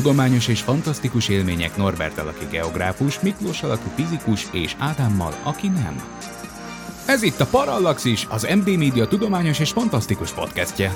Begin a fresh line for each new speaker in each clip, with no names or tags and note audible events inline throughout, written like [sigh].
Tudományos és fantasztikus élmények Norbert alaki geográfus, Miklós alakú fizikus és Ádámmal, aki nem. Ez itt a Parallaxis, az MD Media tudományos és fantasztikus podcastje.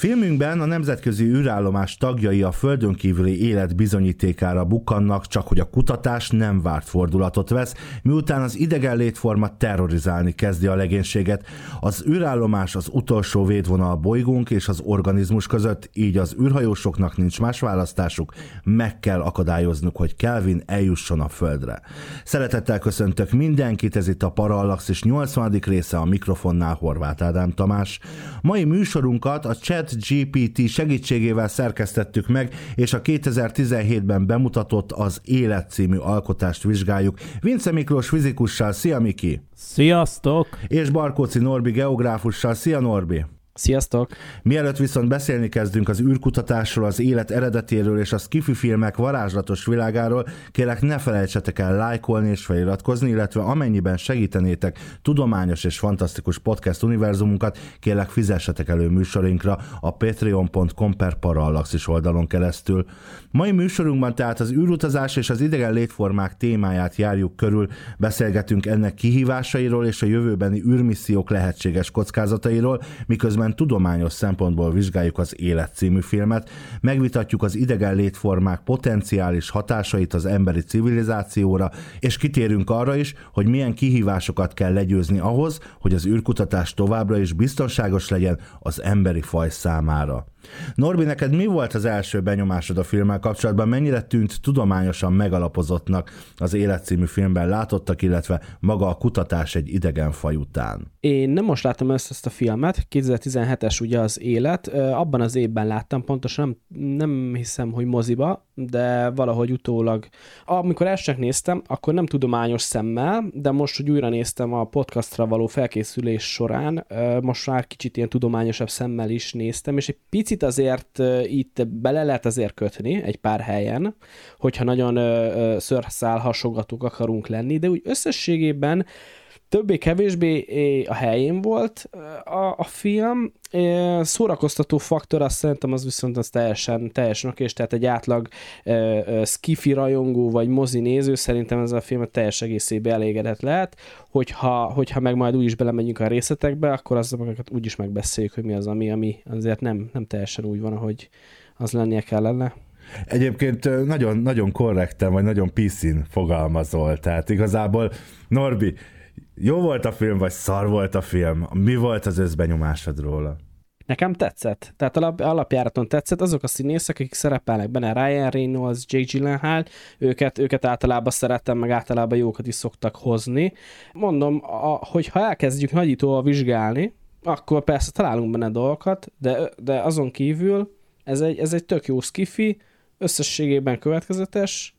Filmünkben a nemzetközi űrállomás tagjai a földön kívüli élet bizonyítékára bukkannak, csak hogy a kutatás nem várt fordulatot vesz, miután az idegen létforma terrorizálni kezdi a legénységet. Az űrállomás az utolsó védvonal a bolygónk és az organizmus között, így az űrhajósoknak nincs más választásuk, meg kell akadályoznuk, hogy Kelvin eljusson a Földre. Szeretettel köszöntök mindenkit, ez itt a Parallaxis 80. része a mikrofonnál Horváth Ádám Tamás. Mai műsorunkat a Chat GPT segítségével szerkesztettük meg, és a 2017-ben bemutatott az Élet című alkotást vizsgáljuk. Vince Miklós fizikussal, szia Miki!
Sziasztok!
És Barkóci Norbi geográfussal, szia Norbi!
Sziasztok!
Mielőtt viszont beszélni kezdünk az űrkutatásról, az élet eredetéről és a skifi filmek varázslatos világáról, kérlek ne felejtsetek el lájkolni és feliratkozni, illetve amennyiben segítenétek tudományos és fantasztikus podcast univerzumunkat, kérlek fizessetek elő műsorinkra a patreon.com per parallaxis oldalon keresztül. Mai műsorunkban tehát az űrutazás és az idegen létformák témáját járjuk körül, beszélgetünk ennek kihívásairól és a jövőbeni űrmissziók lehetséges kockázatairól, miközben tudományos szempontból vizsgáljuk az Élet című filmet, megvitatjuk az idegen létformák potenciális hatásait az emberi civilizációra, és kitérünk arra is, hogy milyen kihívásokat kell legyőzni ahhoz, hogy az űrkutatás továbbra is biztonságos legyen az emberi faj számára. Norbi, neked mi volt az első benyomásod a filmmel kapcsolatban? Mennyire tűnt tudományosan megalapozottnak az Élet című filmben látottak, illetve maga a kutatás egy idegen faj után?
Én nem most láttam ezt, ezt a filmet, 2017-es ugye az Élet, abban az évben láttam, pontosan nem, nem hiszem, hogy moziba, de valahogy utólag. Amikor elsőnek néztem, akkor nem tudományos szemmel, de most, hogy újra néztem a podcastra való felkészülés során, most már kicsit ilyen tudományosabb szemmel is néztem, és egy picit azért itt bele lehet azért kötni egy pár helyen, hogyha nagyon szőrszál hasogatók akarunk lenni, de úgy összességében többé-kevésbé a helyén volt a, a film. Szórakoztató faktor, azt szerintem az viszont az teljesen, teljesen oké, és tehát egy átlag uh, skifi rajongó vagy mozi néző szerintem ez a film teljes egészében elégedett lehet, hogyha, hogyha meg majd úgy is belemegyünk a részletekbe, akkor azokat úgy is megbeszéljük, hogy mi az, ami, ami azért nem, nem teljesen úgy van, ahogy az lennie kellene.
Egyébként nagyon, nagyon korrekten, vagy nagyon piszin fogalmazol, tehát igazából Norbi, jó volt a film, vagy szar volt a film? Mi volt az összbenyomásod róla?
Nekem tetszett. Tehát alap, alapjáraton tetszett. Azok a színészek, akik szerepelnek benne, Ryan Reynolds, Jake Gyllenhaal, őket, őket általában szerettem, meg általában jókat is szoktak hozni. Mondom, a, hogy ha elkezdjük nagyítóval vizsgálni, akkor persze találunk benne dolgokat, de, de azon kívül ez egy, ez egy tök jó skifi, összességében következetes,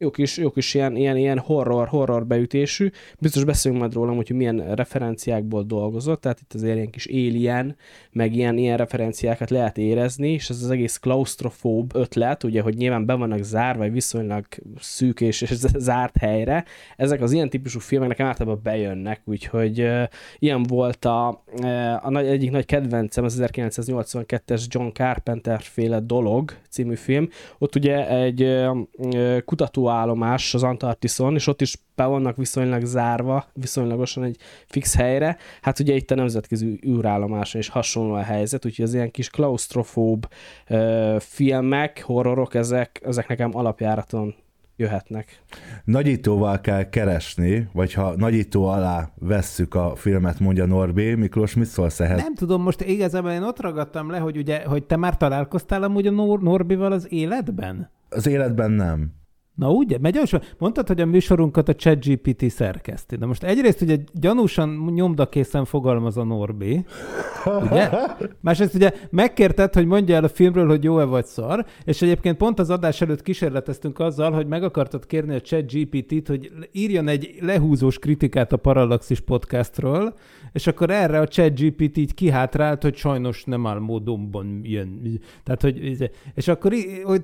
jó kis, jó kis ilyen, ilyen, ilyen horror, horror beütésű. Biztos beszélünk majd róla, hogy milyen referenciákból dolgozott, tehát itt azért ilyen kis alien, meg ilyen, ilyen referenciákat lehet érezni, és ez az egész klaustrofób ötlet, ugye, hogy nyilván be vannak zárva, vagy viszonylag szűk és [laughs] zárt helyre. Ezek az ilyen típusú filmek nekem általában bejönnek, úgyhogy uh, ilyen volt a, uh, a nagy, egyik nagy kedvencem, az 1982-es John Carpenter féle Dolog című film. Ott ugye egy uh, kutató állomás az Antarktiszon, és ott is be vannak viszonylag zárva, viszonylagosan egy fix helyre. Hát ugye itt a nemzetközi űrállomáson is hasonló a helyzet, úgyhogy az ilyen kis klaustrofób uh, filmek, horrorok, ezek, ezek nekem alapjáraton jöhetnek.
Nagyítóval kell keresni, vagy ha nagyító alá vesszük a filmet, mondja Norbi. Miklós, mit szólsz ehhez?
Nem tudom, most igazából én ott ragadtam le, hogy ugye, hogy te már találkoztál amúgy a Nor- Norbival az életben?
Az életben nem.
Na úgy, megy gyorsan. Mondtad, hogy a műsorunkat a ChatGPT szerkeszti. De most egyrészt ugye gyanúsan nyomdakészen fogalmaz a Norbi, ugye? Másrészt ugye megkérted, hogy mondja el a filmről, hogy jó-e vagy szar, és egyébként pont az adás előtt kísérleteztünk azzal, hogy meg akartad kérni a ChatGPT-t, hogy írjon egy lehúzós kritikát a Parallaxis podcastról, és akkor erre a ChatGPT így kihátrált, hogy sajnos nem áll módonban jön. Tehát, hogy, és akkor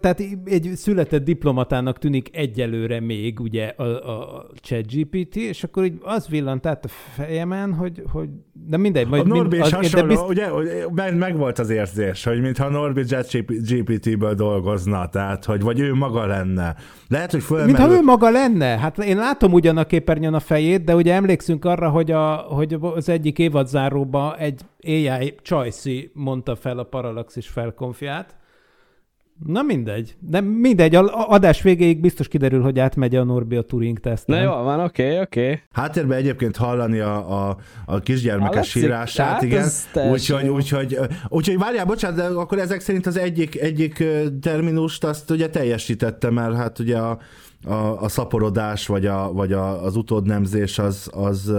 tehát egy született diplomatának tűnik egyelőre még ugye a, a ChatGPT, és akkor így az villant át a fejemen, hogy, hogy de mindegy.
Majd, a Norbi
mind,
az, hasonló, bizt... ugye, meg, meg volt az érzés, hogy mintha Norbi ChatGPT-ből dolgozna, tehát, hogy vagy ő maga lenne. Lehet, hogy fölmerül...
Mintha ő maga lenne. Hát én látom ugyan a képernyőn a fejét, de ugye emlékszünk arra, hogy, a, hogy az egyik évadzáróba egy AI Csajci mondta fel a Parallaxis felkonfját. Na mindegy. De mindegy, a adás végéig biztos kiderül, hogy átmegy a Norbi a Turing teszt.
Na jó, van, oké, okay, oké. Okay.
Háttérben egyébként hallani a, a, a kisgyermekes sírását, hát igen. Úgyhogy, úgyhogy, úgyhogy várjál, bocsánat, de akkor ezek szerint az egyik, egyik terminust azt ugye teljesítette, mert hát ugye a, a, a szaporodás, vagy, a, vagy a, az utódnemzés az, az,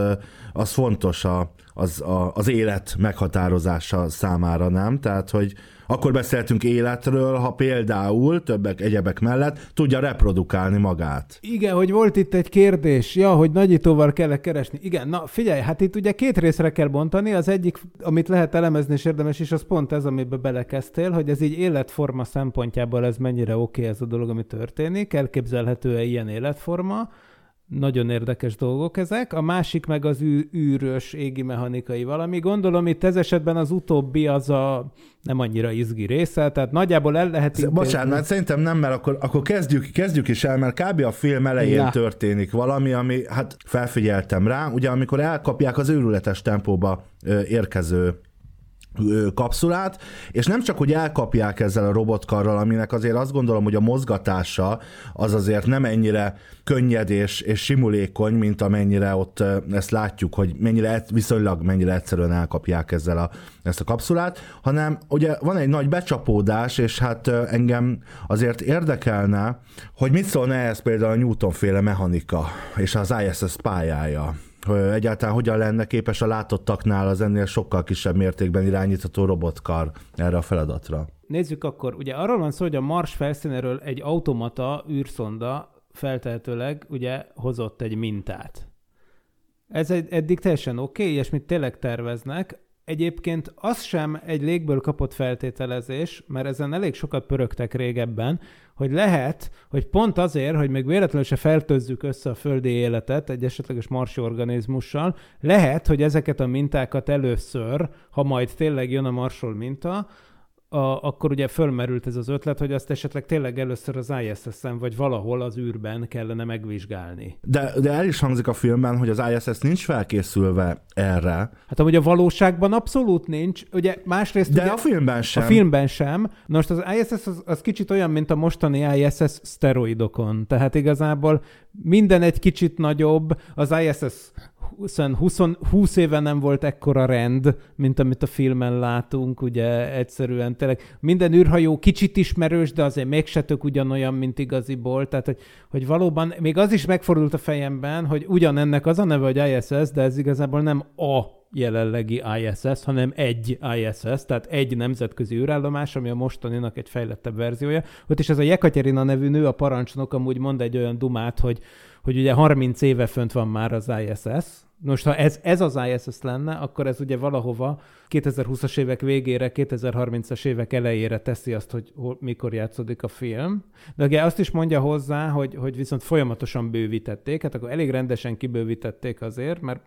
az fontos a, az, a, az élet meghatározása számára, nem? Tehát, hogy akkor beszéltünk életről, ha például többek egyebek mellett tudja reprodukálni magát.
Igen, hogy volt itt egy kérdés, ja, hogy nagyítóval kell keresni. Igen, na figyelj, hát itt ugye két részre kell bontani, az egyik, amit lehet elemezni és érdemes is, az pont ez, amiben belekezdtél, hogy ez így életforma szempontjából ez mennyire oké okay ez a dolog, ami történik, elképzelhető-e ilyen életforma, nagyon érdekes dolgok ezek. A másik meg az ű, űrös égi mechanikai valami. Gondolom itt ez esetben az utóbbi az a nem annyira izgi része, tehát nagyjából el lehet
intézni. Bocsánat, szerintem nem, mert akkor, akkor kezdjük, kezdjük is el, mert kb. a film elején Na. történik valami, ami, hát felfigyeltem rá, ugye amikor elkapják az őrületes tempóba érkező kapszulát, és nem csak, hogy elkapják ezzel a robotkarral, aminek azért azt gondolom, hogy a mozgatása az azért nem ennyire könnyed és, és simulékony, mint amennyire ott ezt látjuk, hogy mennyire viszonylag mennyire egyszerűen elkapják ezzel a, ezt a kapszulát, hanem ugye van egy nagy becsapódás, és hát engem azért érdekelne, hogy mit szólna ehhez például a Newton-féle mechanika és az ISS pályája egyáltalán hogyan lenne képes a látottaknál az ennél sokkal kisebb mértékben irányítható robotkar erre a feladatra?
Nézzük akkor, ugye arról van szó, hogy a Mars felszínéről egy automata űrszonda feltehetőleg ugye hozott egy mintát. Ez egy, eddig teljesen oké, okay, és mit tényleg terveznek. Egyébként az sem egy légből kapott feltételezés, mert ezen elég sokat pörögtek régebben, hogy lehet, hogy pont azért, hogy még véletlenül se feltözzük össze a földi életet egy esetleges marsi organizmussal, lehet, hogy ezeket a mintákat először, ha majd tényleg jön a marsol minta, a, akkor ugye fölmerült ez az ötlet, hogy azt esetleg tényleg először az ISS-en, vagy valahol az űrben kellene megvizsgálni.
De, de el is hangzik a filmben, hogy az ISS nincs felkészülve erre.
Hát amúgy a valóságban abszolút nincs. Ugye másrészt...
De
ugye,
a filmben sem.
A filmben sem. Na most az ISS az, az kicsit olyan, mint a mostani ISS szteroidokon. Tehát igazából minden egy kicsit nagyobb. Az ISS 20, 20 éve nem volt ekkora rend, mint amit a filmen látunk, ugye egyszerűen tényleg minden űrhajó kicsit ismerős, de azért mégse tök ugyanolyan, mint igaziból, tehát hogy, hogy valóban még az is megfordult a fejemben, hogy ugyanennek az a neve, hogy ISS, de ez igazából nem a jelenlegi ISS, hanem egy ISS, tehát egy nemzetközi űrállomás, ami a mostaninak egy fejlettebb verziója. Ott is ez a Jekaterina nevű nő, a parancsnok amúgy mond egy olyan dumát, hogy hogy ugye 30 éve fönt van már az ISS. Most, ha ez, ez az ISS lenne, akkor ez ugye valahova 2020-as évek végére, 2030-as évek elejére teszi azt, hogy hol, mikor játszódik a film. De ugye azt is mondja hozzá, hogy, hogy viszont folyamatosan bővítették, hát akkor elég rendesen kibővítették azért, mert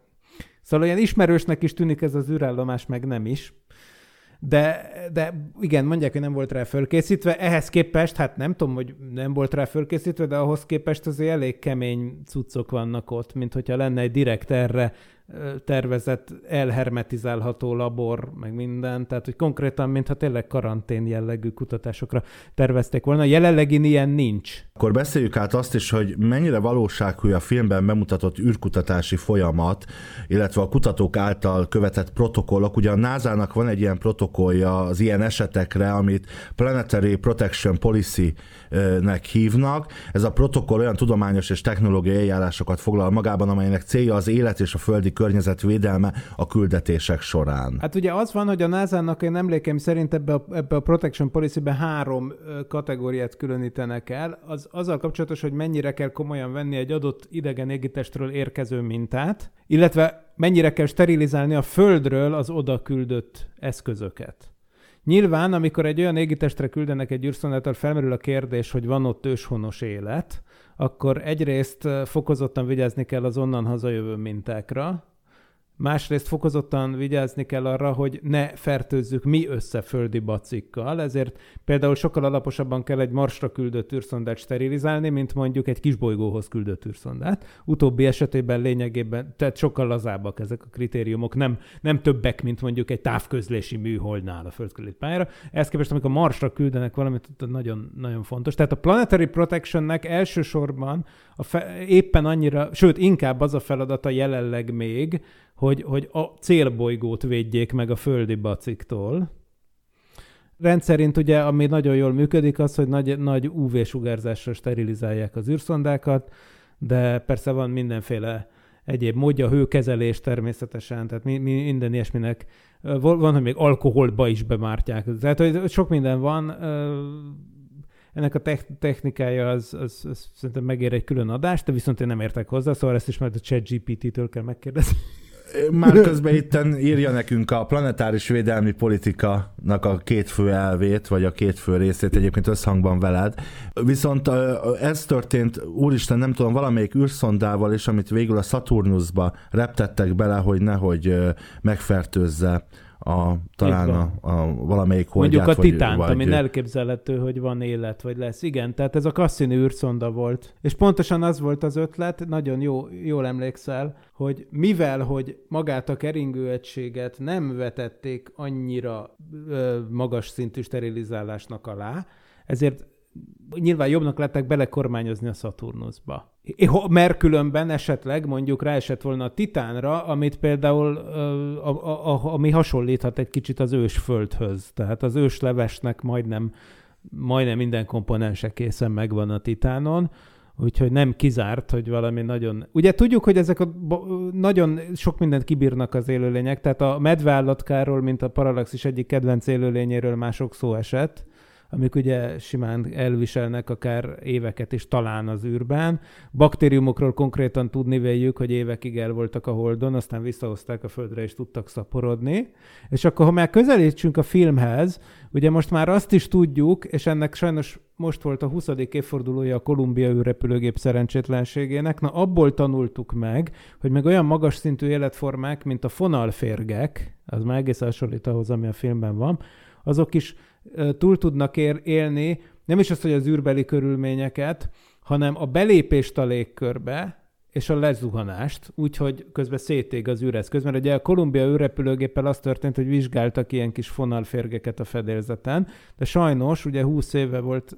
Szóval olyan ismerősnek is tűnik ez az űrállomás, meg nem is. De, de igen, mondják, hogy nem volt rá fölkészítve. Ehhez képest, hát nem tudom, hogy nem volt rá fölkészítve, de ahhoz képest azért elég kemény cuccok vannak ott, mint hogyha lenne egy direkt erre tervezett, elhermetizálható labor, meg minden, tehát hogy konkrétan, mintha tényleg karantén jellegű kutatásokra tervezték volna. Jelenlegi ilyen nincs.
Akkor beszéljük át azt is, hogy mennyire valósághű a filmben bemutatott űrkutatási folyamat, illetve a kutatók által követett protokollok. Ugye a NASA-nak van egy ilyen protokollja az ilyen esetekre, amit Planetary Protection Policy-nek hívnak. Ez a protokoll olyan tudományos és technológiai eljárásokat foglal magában, amelynek célja az élet és a földi környezet védelme a küldetések során.
Hát ugye az van, hogy a NASA-nak én emlékeim szerint ebbe a, ebbe a Protection Policy-be három kategóriát különítenek el. Az azzal kapcsolatos, hogy mennyire kell komolyan venni egy adott idegen égitestről érkező mintát, illetve mennyire kell sterilizálni a Földről az oda küldött eszközöket. Nyilván, amikor egy olyan égitestre küldenek egy űrszondától, felmerül a kérdés, hogy van ott őshonos élet, akkor egyrészt fokozottan vigyázni kell az onnan hazajövő mintákra, Másrészt fokozottan vigyázni kell arra, hogy ne fertőzzük mi össze földi bacikkal, ezért például sokkal alaposabban kell egy Marsra küldött űrszondát sterilizálni, mint mondjuk egy kisbolygóhoz küldött űrszondát. Utóbbi esetében lényegében, tehát sokkal lazábbak ezek a kritériumok, nem, nem többek, mint mondjuk egy távközlési műholdnál a földkörüli pályára. Ezt képest, amikor Marsra küldenek valamit, nagyon, nagyon fontos. Tehát a Planetary Protectionnek elsősorban a fe, éppen annyira, sőt, inkább az a feladata jelenleg még, hogy, hogy a célbolygót védjék meg a földi baciktól. Rendszerint ugye, ami nagyon jól működik, az, hogy nagy, nagy UV-sugárzásra sterilizálják az űrszondákat, de persze van mindenféle egyéb módja, hőkezelés természetesen, tehát mi, mi minden ilyesminek van, hogy még alkoholba is bemártják. Tehát, hogy sok minden van, ennek a technikája az, az, az szerintem megér egy külön adást, de viszont én nem értek hozzá, szóval ezt is majd a ChatGPT-től kell megkérdezni.
Már közben itten írja nekünk a planetáris védelmi politikanak a két fő elvét, vagy a két fő részét egyébként összhangban veled. Viszont ez történt, úristen, nem tudom, valamelyik űrszondával is, amit végül a Saturnusba reptettek bele, hogy nehogy megfertőzze a, talán a, a valamelyik
holdját. Mondjuk a Titánt, vagy, ami elképzelhető, hogy van élet, vagy lesz. Igen, tehát ez a Cassini űrszonda volt. És pontosan az volt az ötlet, nagyon jó, jól emlékszel, hogy mivel, hogy magát a keringőegységet nem vetették annyira ö, magas szintű sterilizálásnak alá, ezért nyilván jobbnak lettek belekormányozni a Saturnusba. Mert különben esetleg mondjuk ráesett volna a Titánra, amit például a, a, a, ami hasonlíthat egy kicsit az ősföldhöz. Tehát az őslevesnek majdnem, majdnem minden komponense készen megvan a Titánon, úgyhogy nem kizárt, hogy valami nagyon... Ugye tudjuk, hogy ezek a nagyon sok mindent kibírnak az élőlények, tehát a medveállatkáról, mint a Parallaxis egyik kedvenc élőlényéről már sok szó esett, amik ugye simán elviselnek akár éveket is talán az űrben. Baktériumokról konkrétan tudni véljük, hogy évekig el voltak a Holdon, aztán visszahozták a Földre és tudtak szaporodni. És akkor, ha már közelítsünk a filmhez, ugye most már azt is tudjuk, és ennek sajnos most volt a 20. évfordulója a Kolumbia űrrepülőgép szerencsétlenségének, na abból tanultuk meg, hogy meg olyan magas szintű életformák, mint a fonalférgek, az már egész hasonlít ahhoz, ami a filmben van, azok is túl tudnak ér, élni, nem is az, hogy az űrbeli körülményeket, hanem a belépést a légkörbe, és a lezuhanást, úgyhogy közben szétég az űreszköz. Mert ugye a Kolumbia űrrepülőgéppel az történt, hogy vizsgáltak ilyen kis fonalférgeket a fedélzeten, de sajnos ugye 20 éve volt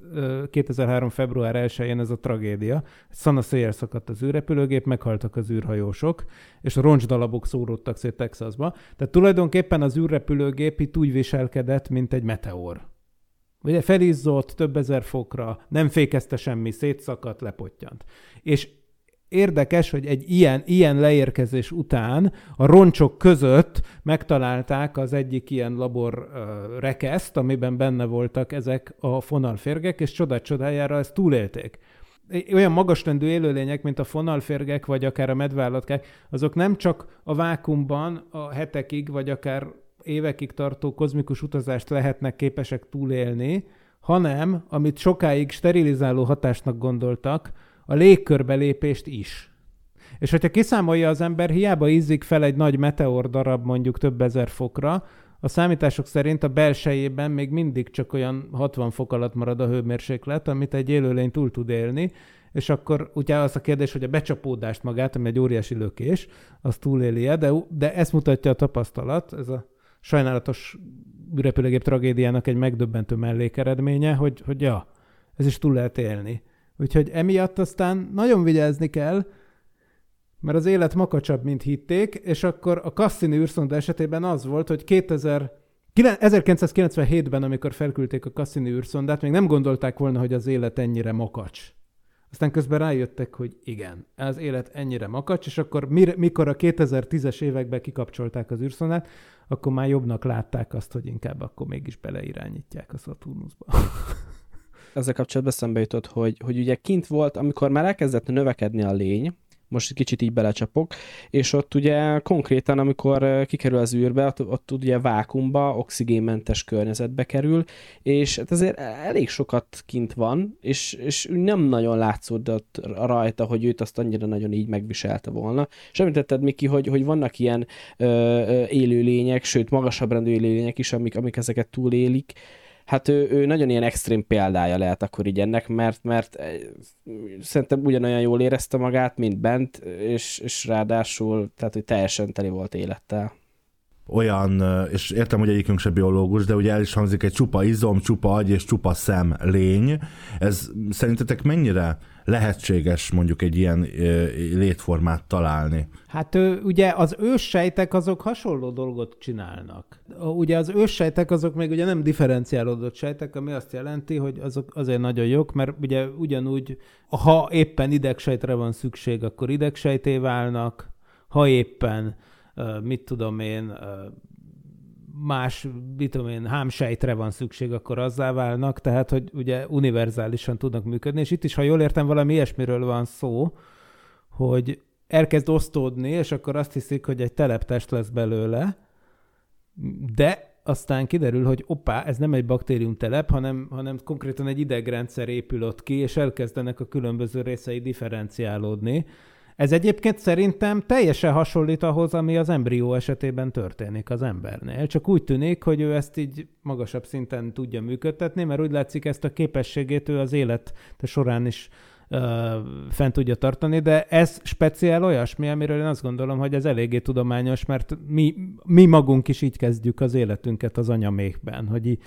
2003. február 1-én ez a tragédia. Szana széjjel szakadt az űrrepülőgép, meghaltak az űrhajósok, és a roncsdalabok szóródtak szét Texasba. Tehát tulajdonképpen az űrrepülőgép itt úgy viselkedett, mint egy meteor. Ugye felizzott több ezer fokra, nem fékezte semmi, szétszakadt, lepottyant. És érdekes, hogy egy ilyen, ilyen leérkezés után a roncsok között megtalálták az egyik ilyen labor uh, rekeszt, amiben benne voltak ezek a fonalférgek, és csodát csodájára ezt túlélték. Olyan magasrendű élőlények, mint a fonalférgek, vagy akár a medvállatkák, azok nem csak a vákumban a hetekig, vagy akár évekig tartó kozmikus utazást lehetnek képesek túlélni, hanem, amit sokáig sterilizáló hatásnak gondoltak, a légkörbelépést is. És hogyha kiszámolja az ember, hiába ízik fel egy nagy meteor darab mondjuk több ezer fokra, a számítások szerint a belsejében még mindig csak olyan 60 fok alatt marad a hőmérséklet, amit egy élőlény túl tud élni, és akkor ugye az a kérdés, hogy a becsapódást magát, ami egy óriási lökés, az túléli-e, de, de ezt mutatja a tapasztalat, ez a sajnálatos repülőgép tragédiának egy megdöbbentő mellékeredménye, hogy, hogy ja, ez is túl lehet élni. Úgyhogy emiatt aztán nagyon vigyázni kell, mert az élet makacsabb, mint hitték, és akkor a Cassini űrszonda esetében az volt, hogy 2000 1997-ben, amikor felküldték a Cassini űrszondát, még nem gondolták volna, hogy az élet ennyire makacs. Aztán közben rájöttek, hogy igen, az élet ennyire makacs, és akkor mikor a 2010-es években kikapcsolták az űrszondát, akkor már jobbnak látták azt, hogy inkább akkor mégis beleirányítják a Saturnusba. [laughs]
Ezzel kapcsolatban szembe jutott, hogy, hogy ugye kint volt, amikor már elkezdett növekedni a lény, most kicsit így belecsapok, és ott ugye konkrétan, amikor kikerül az űrbe, ott, ott ugye vákumba, oxigénmentes környezetbe kerül, és hát azért elég sokat kint van, és, és nem nagyon látszódott rajta, hogy őt azt annyira nagyon így megviselte volna. És említetted, Miki, hogy, hogy vannak ilyen élőlények, sőt magasabb rendű élőlények is, amik, amik ezeket túlélik, hát ő, ő nagyon ilyen extrém példája lehet akkor így ennek, mert, mert eh, szerintem ugyanolyan jól érezte magát, mint bent, és, és ráadásul, tehát hogy teljesen teli volt élettel
olyan, és értem, hogy egyikünk se biológus, de ugye el is hangzik egy csupa izom, csupa agy és csupa szem lény. Ez szerintetek mennyire lehetséges mondjuk egy ilyen létformát találni?
Hát ugye az őssejtek azok hasonló dolgot csinálnak. Ugye az őssejtek azok még ugye nem differenciálódott sejtek, ami azt jelenti, hogy azok azért nagyon jók, mert ugye ugyanúgy, ha éppen idegsejtre van szükség, akkor idegsejté válnak, ha éppen mit tudom én, más, mit tudom én, hámsejtre van szükség, akkor azzá válnak, tehát, hogy ugye univerzálisan tudnak működni, és itt is, ha jól értem, valami ilyesmiről van szó, hogy elkezd osztódni, és akkor azt hiszik, hogy egy teleptest lesz belőle, de aztán kiderül, hogy oppá, ez nem egy baktériumtelep, hanem, hanem konkrétan egy idegrendszer épül ott ki, és elkezdenek a különböző részei differenciálódni, ez egyébként szerintem teljesen hasonlít ahhoz, ami az embrió esetében történik az embernél. Csak úgy tűnik, hogy ő ezt így magasabb szinten tudja működtetni, mert úgy látszik ezt a képességét ő az élet során is uh, fent tudja tartani, de ez speciál olyasmi, amiről én azt gondolom, hogy ez eléggé tudományos, mert mi, mi magunk is így kezdjük az életünket az anyamékben, hogy i,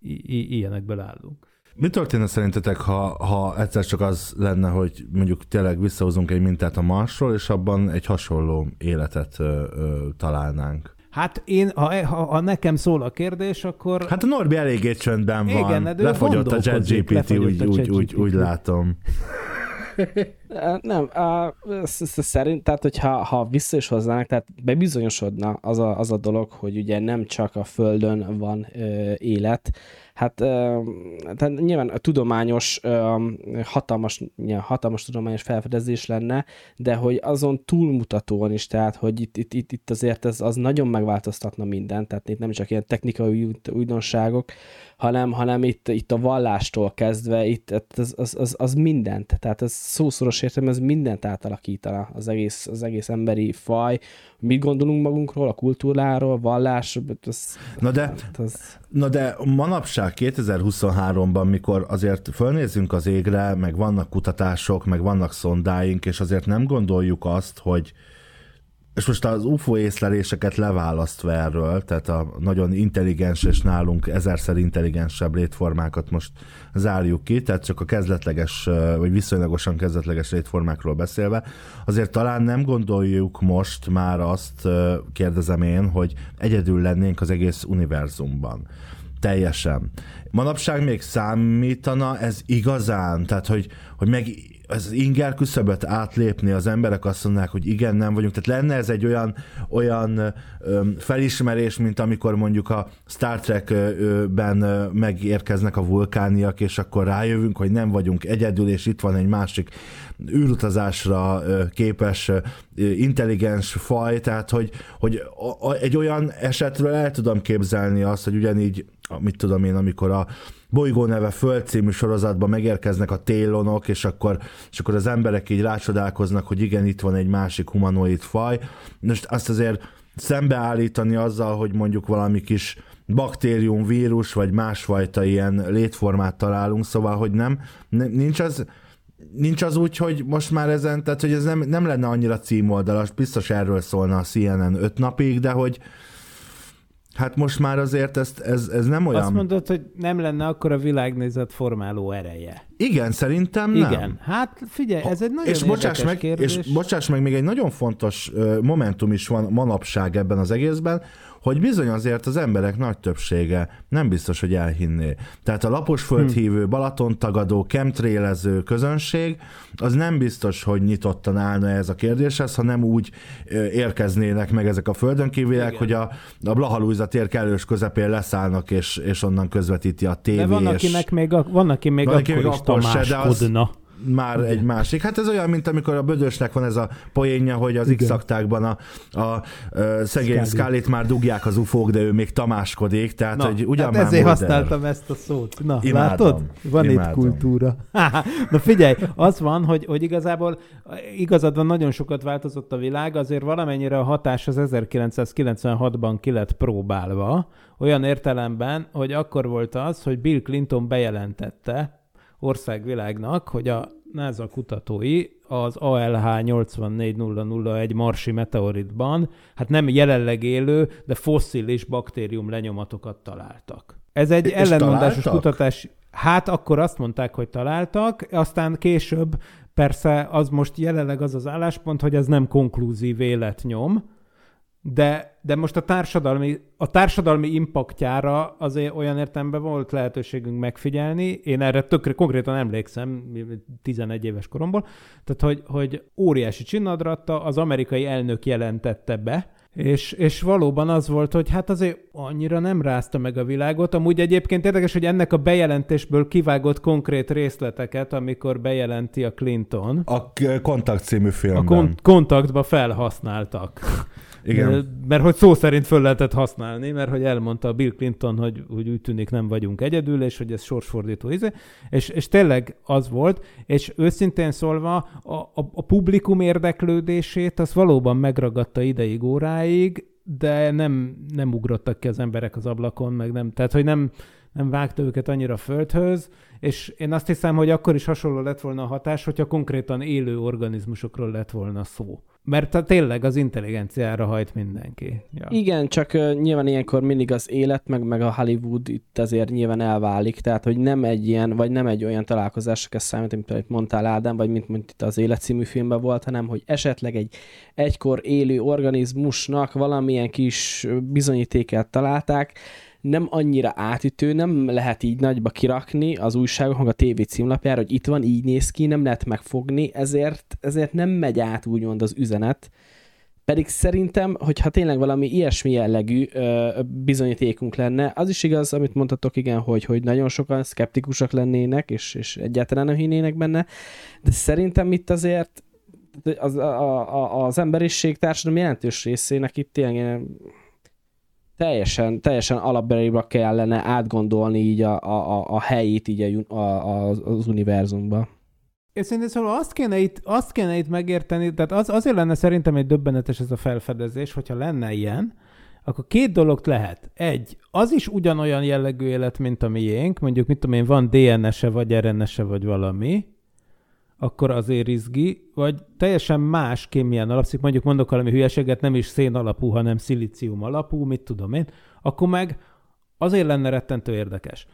i, ilyenekből állunk.
Mi történne szerintetek, ha, ha egyszer csak az lenne, hogy mondjuk tényleg visszahozunk egy mintát a Marsról, és abban egy hasonló életet ö, ö, találnánk?
Hát én, ha, ha, ha nekem szól a kérdés, akkor...
Hát a Norbi eléggé csöndben van. Igen, de lefogyott a ChatGPT, úgy, úgy, úgy, úgy látom. [laughs]
Nem, a, szerint, tehát hogyha ha vissza is hoznának, tehát bebizonyosodna az a, az a dolog, hogy ugye nem csak a Földön van ö, élet, hát tehát nyilván a tudományos, hatalmas, hatalmas tudományos felfedezés lenne, de hogy azon túlmutatóan is, tehát hogy itt, itt, itt, itt azért ez, az nagyon megváltoztatna mindent, tehát itt nem csak ilyen technikai újdonságok, hanem, hanem itt, itt a vallástól kezdve, itt az, az, az, az mindent, tehát ez szószoros értem, ez mindent átalakítana az egész, az egész emberi faj, mit gondolunk magunkról, a kultúráról, vallás, az,
na de, az... na de manapság 2023-ban, mikor azért fölnézünk az égre, meg vannak kutatások, meg vannak szondáink, és azért nem gondoljuk azt, hogy és most az UFO észleléseket leválasztva erről, tehát a nagyon intelligens és nálunk ezerszer intelligensebb létformákat most zárjuk ki, tehát csak a kezdetleges, vagy viszonylagosan kezdetleges létformákról beszélve, azért talán nem gondoljuk most már azt, kérdezem én, hogy egyedül lennénk az egész univerzumban. Teljesen. Manapság még számítana ez igazán? Tehát, hogy, hogy meg az inger küszöböt átlépni, az emberek azt mondják, hogy igen, nem vagyunk. Tehát lenne ez egy olyan, olyan felismerés, mint amikor mondjuk a Star Trek-ben megérkeznek a vulkániak, és akkor rájövünk, hogy nem vagyunk egyedül, és itt van egy másik űrutazásra képes intelligens faj, tehát hogy, hogy egy olyan esetről el tudom képzelni azt, hogy ugyanígy, mit tudom én, amikor a bolygó neve Föld című sorozatban megérkeznek a télonok, és akkor, és akkor az emberek így rácsodálkoznak, hogy igen, itt van egy másik humanoid faj. Most azt azért szembeállítani azzal, hogy mondjuk valami kis baktérium, vírus, vagy másfajta ilyen létformát találunk, szóval, hogy nem, nincs az, nincs az úgy, hogy most már ezen, tehát hogy ez nem, nem lenne annyira címoldalas, biztos erről szólna a CNN öt napig, de hogy hát most már azért ezt, ez, ez nem olyan...
Azt mondod, hogy nem lenne akkor a világnézet formáló ereje.
Igen, szerintem nem.
Igen. Hát figyelj, ez egy nagyon
és bocsáss, meg,
kérdés.
és bocsáss meg, még egy nagyon fontos momentum is van manapság ebben az egészben, hogy bizony azért az emberek nagy többsége nem biztos, hogy elhinné. Tehát a lapos földhívő, hmm. Balaton tagadó, kemtrélező közönség, az nem biztos, hogy nyitottan állna ez a kérdéshez, ha nem úgy érkeznének meg ezek a földön kívülek, hogy a, a Blahalújza tér kellős közepén leszállnak, és, és onnan közvetíti a tévé.
De van,
és...
akinek még, a, van, aki még van, akkor, aki még is akkor se, de az,
már egy másik. Hát ez olyan, mint amikor a Bödösnek van ez a poénja, hogy az x a, a, a, szegény Scully-t már dugják az ufók, de ő még tamáskodik, tehát Na, hogy ugyan hát már
ezért modern. használtam ezt a szót. Na, imádom, látod? Van imádom. itt kultúra. [laughs] Na figyelj, az van, hogy, hogy igazából igazad van, nagyon sokat változott a világ, azért valamennyire a hatás az 1996-ban ki lett próbálva, olyan értelemben, hogy akkor volt az, hogy Bill Clinton bejelentette, országvilágnak, hogy a NASA kutatói az ALH 84001 marsi meteoritban, hát nem jelenleg élő, de fosszilis baktérium lenyomatokat találtak. Ez egy És ellenmondásos találtak? kutatás. Hát akkor azt mondták, hogy találtak, aztán később persze az most jelenleg az az álláspont, hogy ez nem konklúzív életnyom, de, de most a társadalmi, a társadalmi impaktjára azért olyan értelemben volt lehetőségünk megfigyelni. Én erre tökre konkrétan emlékszem, 11 éves koromból, tehát hogy, hogy óriási csinnadratta, az amerikai elnök jelentette be, és, és valóban az volt, hogy hát azért annyira nem rázta meg a világot. Amúgy egyébként érdekes, hogy ennek a bejelentésből kivágott konkrét részleteket, amikor bejelenti a Clinton.
A Kontakt című filmben. A
kon- kontaktba felhasználtak.
Igen.
Mert hogy szó szerint föl lehetett használni, mert hogy elmondta Bill Clinton, hogy, hogy úgy tűnik nem vagyunk egyedül, és hogy ez sorsfordító íze, és, és tényleg az volt, és őszintén szólva a, a, a publikum érdeklődését az valóban megragadta ideig, óráig, de nem, nem ugrottak ki az emberek az ablakon, meg nem, tehát hogy nem, nem vágta őket annyira földhöz, és én azt hiszem, hogy akkor is hasonló lett volna a hatás, hogyha konkrétan élő organizmusokról lett volna szó. Mert tényleg az intelligenciára hajt mindenki.
Ja. Igen, csak uh, nyilván ilyenkor mindig az élet, meg, meg a Hollywood itt azért nyilván elválik, tehát hogy nem egy ilyen, vagy nem egy olyan találkozás, ez számít, mint például mondtál Ádám, vagy mint, mint itt az Élet című filmben volt, hanem hogy esetleg egy egykor élő organizmusnak valamilyen kis bizonyítéket találták, nem annyira átütő, nem lehet így nagyba kirakni az újságok, meg a tévé címlapjára, hogy itt van, így néz ki, nem lehet megfogni, ezért, ezért nem megy át úgymond az üzenet. Pedig szerintem, hogyha tényleg valami ilyesmi jellegű ö, bizonyítékunk lenne, az is igaz, amit mondhatok, igen, hogy, hogy nagyon sokan szkeptikusak lennének, és, és egyáltalán nem hinnének benne, de szerintem itt azért az, a, a, az emberiség társadalom jelentős részének itt tényleg teljesen, teljesen alapbelébe kellene átgondolni így a, a, a helyét így a, a, az univerzumban.
És szerintem szóval azt kéne, itt, azt kéne itt megérteni, tehát az, azért lenne szerintem egy döbbenetes ez a felfedezés, hogyha lenne ilyen, akkor két dolog lehet. Egy, az is ugyanolyan jellegű élet, mint a miénk, mondjuk mit tudom én, van DNS-e, vagy RNS-e, vagy valami, akkor azért izgi, vagy teljesen más kémián alapszik, mondjuk mondok valami hülyeséget, nem is szén alapú, hanem szilícium alapú, mit tudom én, akkor meg azért lenne rettentő érdekes.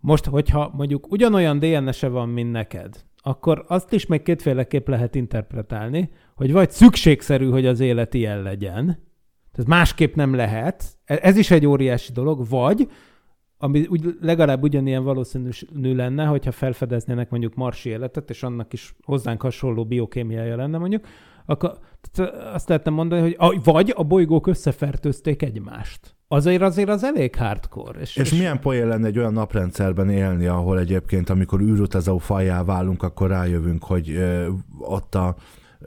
Most, hogyha mondjuk ugyanolyan DNS-e van, mint neked, akkor azt is még kétféleképp lehet interpretálni, hogy vagy szükségszerű, hogy az élet ilyen legyen, tehát másképp nem lehet, ez is egy óriási dolog, vagy ami úgy, legalább ugyanilyen valószínű lenne, hogyha felfedeznének mondjuk marsi életet, és annak is hozzánk hasonló biokémiája lenne mondjuk, akkor azt lehetne mondani, hogy a, vagy a bolygók összefertőzték egymást. Azért azért az elég hardcore.
És, és, és milyen poén lenne egy olyan naprendszerben élni, ahol egyébként, amikor űrutazó fajjá válunk, akkor rájövünk, hogy ö, ott a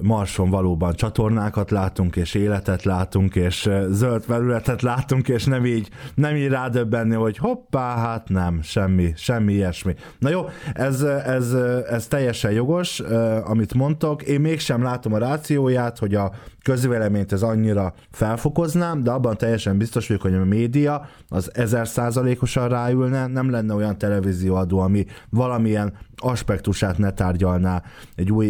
Marson valóban csatornákat látunk, és életet látunk, és zöld felületet látunk, és nem így, nem így rádöbbenni, hogy hoppá, hát nem, semmi, semmi ilyesmi. Na jó, ez, ez, ez teljesen jogos, amit mondtok. Én mégsem látom a rációját, hogy a közvéleményt ez annyira felfokoznám, de abban teljesen biztos vagyok, hogy a média az ezer százalékosan ráülne, nem lenne olyan televízióadó, ami valamilyen aspektusát ne tárgyalná egy új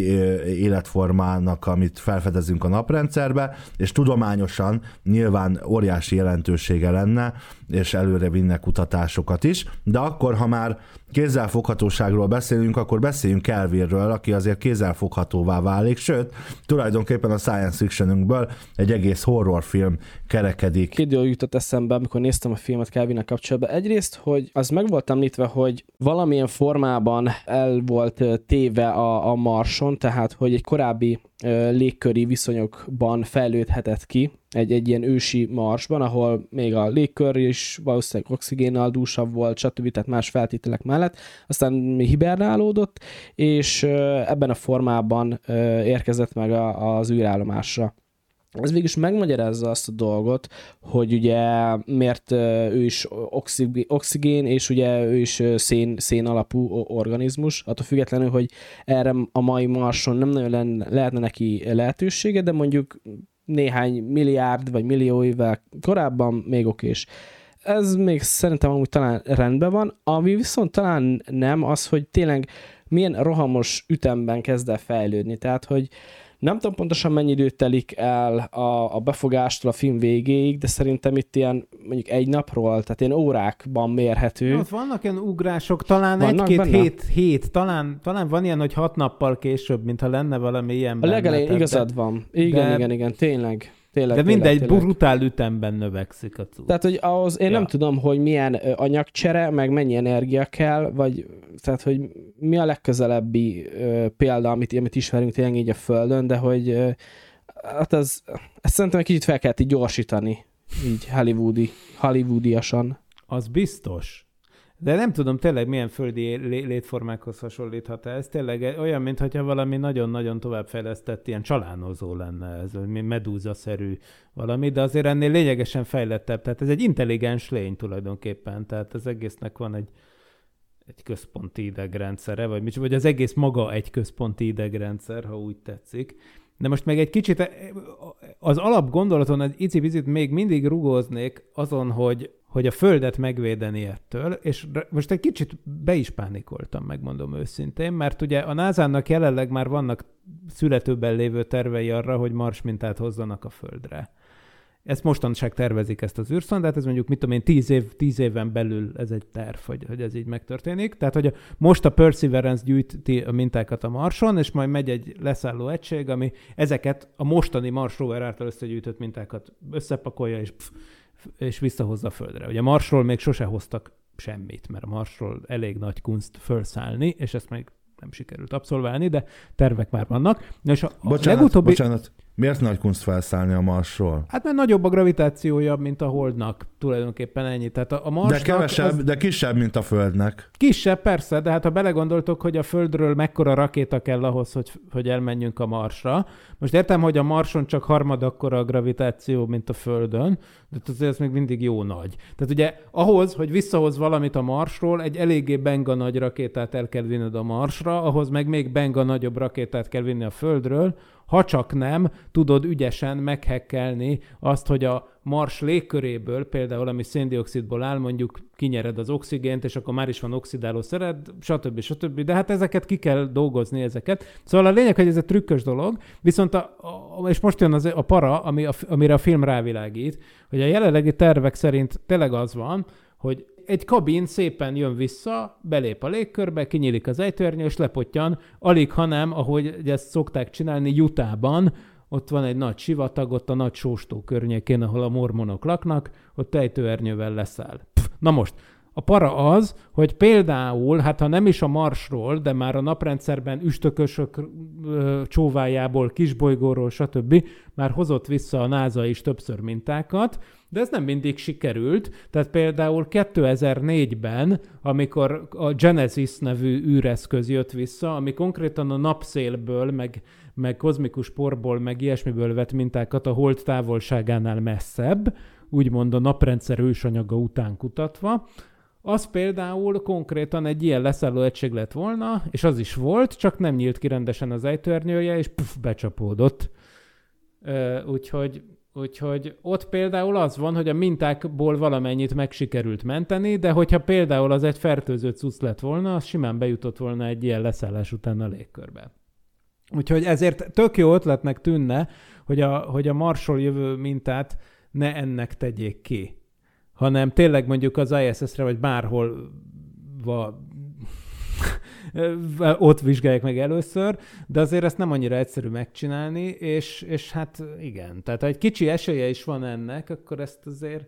életformának, amit felfedezünk a naprendszerbe, és tudományosan nyilván óriási jelentősége lenne, és előre vinne kutatásokat is, de akkor, ha már kézzelfoghatóságról beszélünk, akkor beszéljünk Kelvinről, aki azért kézzelfoghatóvá válik, sőt, tulajdonképpen a science fictionünkből egy egész horrorfilm kerekedik.
Két dolog jutott eszembe, amikor néztem a filmet Kelvinnek kapcsolatban. Egyrészt, hogy az meg volt említve, hogy valamilyen formában el volt téve a, a Marson, tehát hogy egy korábbi légköri viszonyokban fejlődhetett ki, egy, egy ilyen ősi marsban, ahol még a légkör is valószínűleg oxigénnal dúsabb volt, stb. tehát más feltételek mellett, aztán hibernálódott, és ebben a formában érkezett meg az űrállomásra. Ez végül is megmagyarázza azt a dolgot, hogy ugye miért ő is oxig- oxigén, és ugye ő is szén, szén alapú organizmus, attól függetlenül, hogy erre a mai Marson nem nagyon lehetne neki lehetősége, de mondjuk néhány milliárd vagy millió évvel korábban még okés. Ez még szerintem amúgy talán rendben van, ami viszont talán nem az, hogy tényleg milyen rohamos ütemben kezd el fejlődni. Tehát, hogy nem tudom pontosan mennyi időt telik el a, a befogástól a film végéig, de szerintem itt ilyen mondjuk egy napról, tehát ilyen órákban mérhető.
Ott vannak ilyen ugrások, talán egy-két hét, hét, talán, talán van ilyen, hogy hat nappal később, mintha lenne valami ilyen
A legelején igazad van. Igen,
de-
igen, igen, tényleg. Tényleg
De mindegy,
tényleg.
brutál ütemben növekszik a cucc.
Tehát, hogy ahhoz én
Ja.
nem tudom, hogy milyen anyagcsere, meg mennyi energia kell, vagy tehát, hogy mi a legközelebbi ö, példa, amit, amit ismerünk tényleg így a Földön, de hogy ö, hát ez, ezt szerintem egy kicsit fel kellett így gyorsítani, így hollywoodi, hollywoodiasan.
Az biztos. De nem tudom tényleg milyen földi lé- létformákhoz hasonlíthat ez. Tényleg olyan, mintha valami nagyon-nagyon továbbfejlesztett ilyen csalánozó lenne, ez medúza-szerű valami, de azért ennél lényegesen fejlettebb. Tehát ez egy intelligens lény tulajdonképpen, tehát az egésznek van egy, egy központi idegrendszere, vagy, mit- vagy az egész maga egy központi idegrendszer, ha úgy tetszik. De most meg egy kicsit az alapgondolaton egy icipicit még mindig rugóznék azon, hogy, hogy a Földet megvédeni ettől, és most egy kicsit be is pánikoltam, megmondom őszintén, mert ugye a NASA-nak jelenleg már vannak születőben lévő tervei arra, hogy Mars mintát hozzanak a Földre. Ezt mostanság tervezik ezt az űrszondát, ez mondjuk, mit tudom én, tíz, év, tíz éven belül ez egy terv, hogy, hogy ez így megtörténik. Tehát, hogy a, most a Perseverance gyűjti a mintákat a Marson, és majd megy egy leszálló egység, ami ezeket a mostani Mars rover által összegyűjtött mintákat összepakolja, és, pff, és visszahozza a Földre. Ugye Marsról még sose hoztak semmit, mert a Marsról elég nagy kunst felszállni, és ezt még nem sikerült abszolválni, de tervek már vannak. Na És a,
Bocsánat,
legutóbbi...
bocsánat, miért nagy kunst felszállni a Marsról?
Hát mert nagyobb a gravitációja, mint a Holdnak, tulajdonképpen ennyi. Tehát a, a
De
Marsnak
kevesebb,
az
de kisebb, mint a Földnek.
kisebb, persze, de hát ha belegondoltok, hogy a Földről mekkora rakéta kell ahhoz, hogy, hogy elmenjünk a Marsra. Most értem, hogy a Marson csak harmad akkora a gravitáció, mint a Földön, de azért ez még mindig jó nagy. Tehát ugye ahhoz, hogy visszahoz valamit a Marsról, egy eléggé benga nagy rakétát el kell vinned a Marsra, ahhoz meg még benga nagyobb rakétát kell vinni a Földről, ha csak nem tudod ügyesen meghekkelni azt, hogy a Mars légköréből, például ami széndiokszidból áll, mondjuk kinyered az oxigént, és akkor már is van oxidáló szered, stb. stb. De hát ezeket ki kell dolgozni, ezeket. Szóval a lényeg, hogy ez egy trükkös dolog, viszont a, és most jön az, a para, ami a, amire a film rávilágít, hogy a jelenlegi tervek szerint tényleg az van, hogy egy kabin szépen jön vissza, belép a légkörbe, kinyílik az ejtőernyő, és lepottyan, alig, ha nem, ahogy ezt szokták csinálni Jutában, ott van egy nagy sivatag, ott a nagy sóstó környékén, ahol a mormonok laknak, ott ejtőernyővel leszáll. Pff, na most, A para az, hogy például, hát ha nem is a Marsról, de már a naprendszerben üstökösök ö, csóvájából, kisbolygóról, stb. már hozott vissza a NASA is többször mintákat, de ez nem mindig sikerült. Tehát például 2004-ben, amikor a Genesis nevű űreszköz jött vissza, ami konkrétan a napszélből, meg, meg kozmikus porból, meg ilyesmiből vett mintákat a hold távolságánál messzebb, úgymond a naprendszer ősanyaga után kutatva, az például konkrétan egy ilyen leszálló egység lett volna, és az is volt, csak nem nyílt ki rendesen az ejtőernyője, és puf, becsapódott. Úgyhogy Úgyhogy ott például az van, hogy a mintákból valamennyit meg sikerült menteni, de hogyha például az egy fertőző cucc lett volna, az simán bejutott volna egy ilyen leszállás után a légkörbe. Úgyhogy ezért tök jó ötletnek tűnne, hogy a, hogy a Marsról jövő mintát ne ennek tegyék ki, hanem tényleg mondjuk az ISS-re, vagy bárhol va, [laughs] ott vizsgálják meg először, de azért ezt nem annyira egyszerű megcsinálni, és, és hát igen, tehát ha egy kicsi esélye is van ennek, akkor ezt azért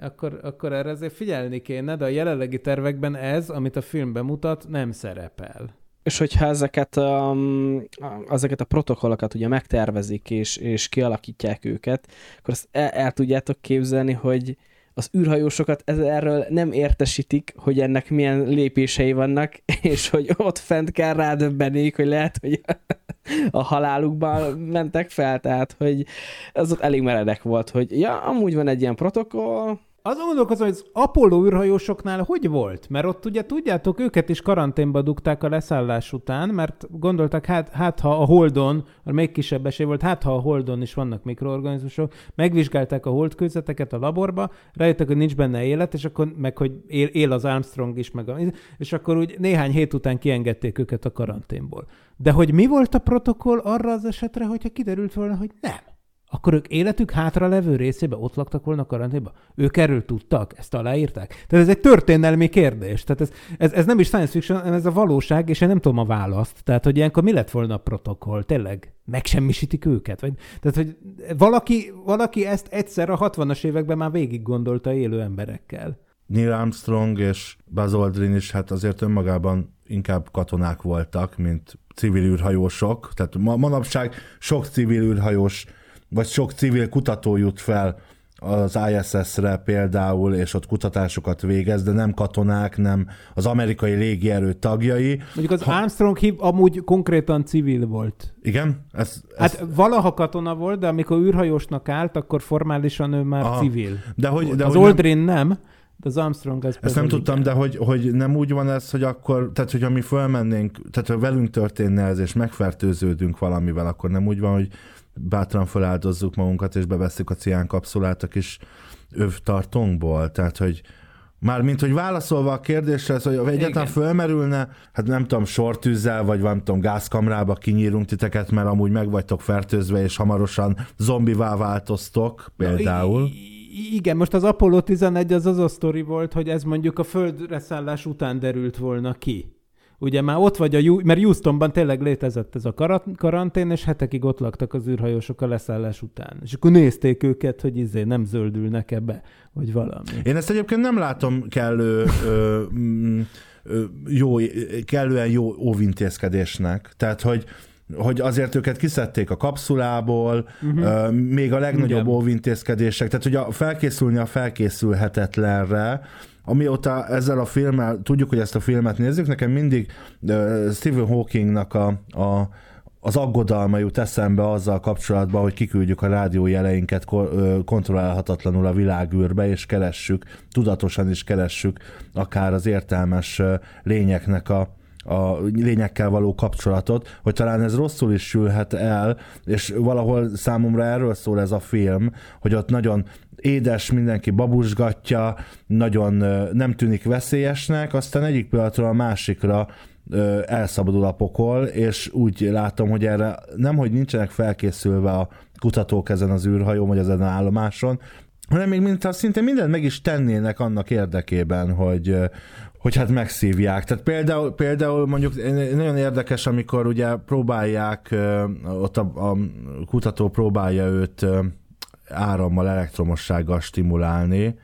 akkor, akkor erre azért figyelni kéne, de a jelenlegi tervekben ez, amit a film bemutat, nem szerepel.
És hogyha ezeket, um, ezeket a protokollokat ugye megtervezik és, és kialakítják őket, akkor azt el, el tudjátok képzelni, hogy az űrhajósokat erről nem értesítik, hogy ennek milyen lépései vannak, [laughs] és hogy ott fent kell rádöbbenék, hogy lehet, hogy [laughs] a halálukban mentek fel, tehát hogy az ott elég meredek volt, hogy ja, amúgy van egy ilyen protokoll,
azon gondolkozom, hogy az Apollo űrhajósoknál hogy volt? Mert ott ugye tudjátok, őket is karanténba dugták a leszállás után, mert gondoltak, hát, hát ha a Holdon, a még kisebb esély volt, hát ha a Holdon is vannak mikroorganizmusok, megvizsgálták a holdkőzeteket a laborba, rájöttek, hogy nincs benne élet, és akkor meg, hogy él, él az Armstrong is, meg a, és akkor úgy néhány hét után kiengedték őket a karanténból. De hogy mi volt a protokoll arra az esetre, hogyha kiderült volna, hogy nem? Akkor ők életük hátra levő részébe ott laktak volna karanténban? Ők erről tudtak? Ezt aláírták? Tehát ez egy történelmi kérdés. Tehát ez, ez, ez nem is science fiction, hanem ez a valóság, és én nem tudom a választ. Tehát, hogy ilyenkor mi lett volna a protokoll? Tényleg? Megsemmisítik őket? Vagy, tehát, hogy valaki, valaki ezt egyszer a 60-as években már végig gondolta élő emberekkel.
Neil Armstrong és Buzz Aldrin is hát azért önmagában inkább katonák voltak, mint civil űrhajósok. Tehát ma, manapság sok civil űrhajós vagy sok civil kutató jut fel az ISS-re például, és ott kutatásokat végez, de nem katonák, nem az amerikai légierő tagjai.
Mondjuk az ha... Armstrong hív amúgy konkrétan civil volt.
Igen? Ez,
ez... Hát valaha katona volt, de amikor űrhajósnak állt, akkor formálisan ő már Aha. civil. De hogy, de az hogy Aldrin nem, nem de az Armstrong az
Ezt nem tudtam, de hogy, hogy nem úgy van ez, hogy akkor, tehát hogyha mi fölmennénk, tehát ha velünk történne ez, és megfertőződünk valamivel, akkor nem úgy van, hogy bátran feláldozzuk magunkat, és beveszünk a cián kapszulát a kis övtartónkból. Tehát, hogy már mint hogy válaszolva a kérdésre, hogy egyáltalán Igen. fölmerülne, hát nem tudom, sortűzzel, vagy nem tudom, gázkamrába kinyírunk titeket, mert amúgy meg vagytok fertőzve, és hamarosan zombivá változtok, például. Na,
igen, most az Apollo 11 az az a sztori volt, hogy ez mondjuk a földre szállás után derült volna ki ugye már ott vagy a, mert Houstonban tényleg létezett ez a karantén, és hetekig ott laktak az űrhajósok a leszállás után. És akkor nézték őket, hogy izé nem zöldülnek ebbe, vagy valami.
Én ezt egyébként nem látom kellő ö, mm, ö, jó, kellően jó óvintézkedésnek. Tehát, hogy hogy azért őket kiszedték a kapszulából, uh-huh. még a legnagyobb Igen. óvintézkedések, tehát hogy a felkészülni a felkészülhetetlenre, amióta ezzel a filmmel, tudjuk, hogy ezt a filmet nézzük, nekem mindig Stephen Hawkingnak a, a az aggodalma jut eszembe azzal kapcsolatban, hogy kiküldjük a rádiójeleinket kontrollálhatatlanul a világűrbe, és keressük, tudatosan is keressük akár az értelmes lényeknek a, a lényekkel való kapcsolatot, hogy talán ez rosszul is sülhet el, és valahol számomra erről szól ez a film, hogy ott nagyon édes, mindenki babusgatja, nagyon nem tűnik veszélyesnek, aztán egyik pillanatról a másikra elszabadul a pokol, és úgy látom, hogy erre nem, hogy nincsenek felkészülve a kutatók ezen az űrhajón, vagy ezen az állomáson, hanem még mintha szinte mindent meg is tennének annak érdekében, hogy, hogy hát megszívják. Tehát például, például mondjuk nagyon érdekes, amikor ugye próbálják, ott a, a kutató próbálja őt árammal, elektromossággal stimulálni,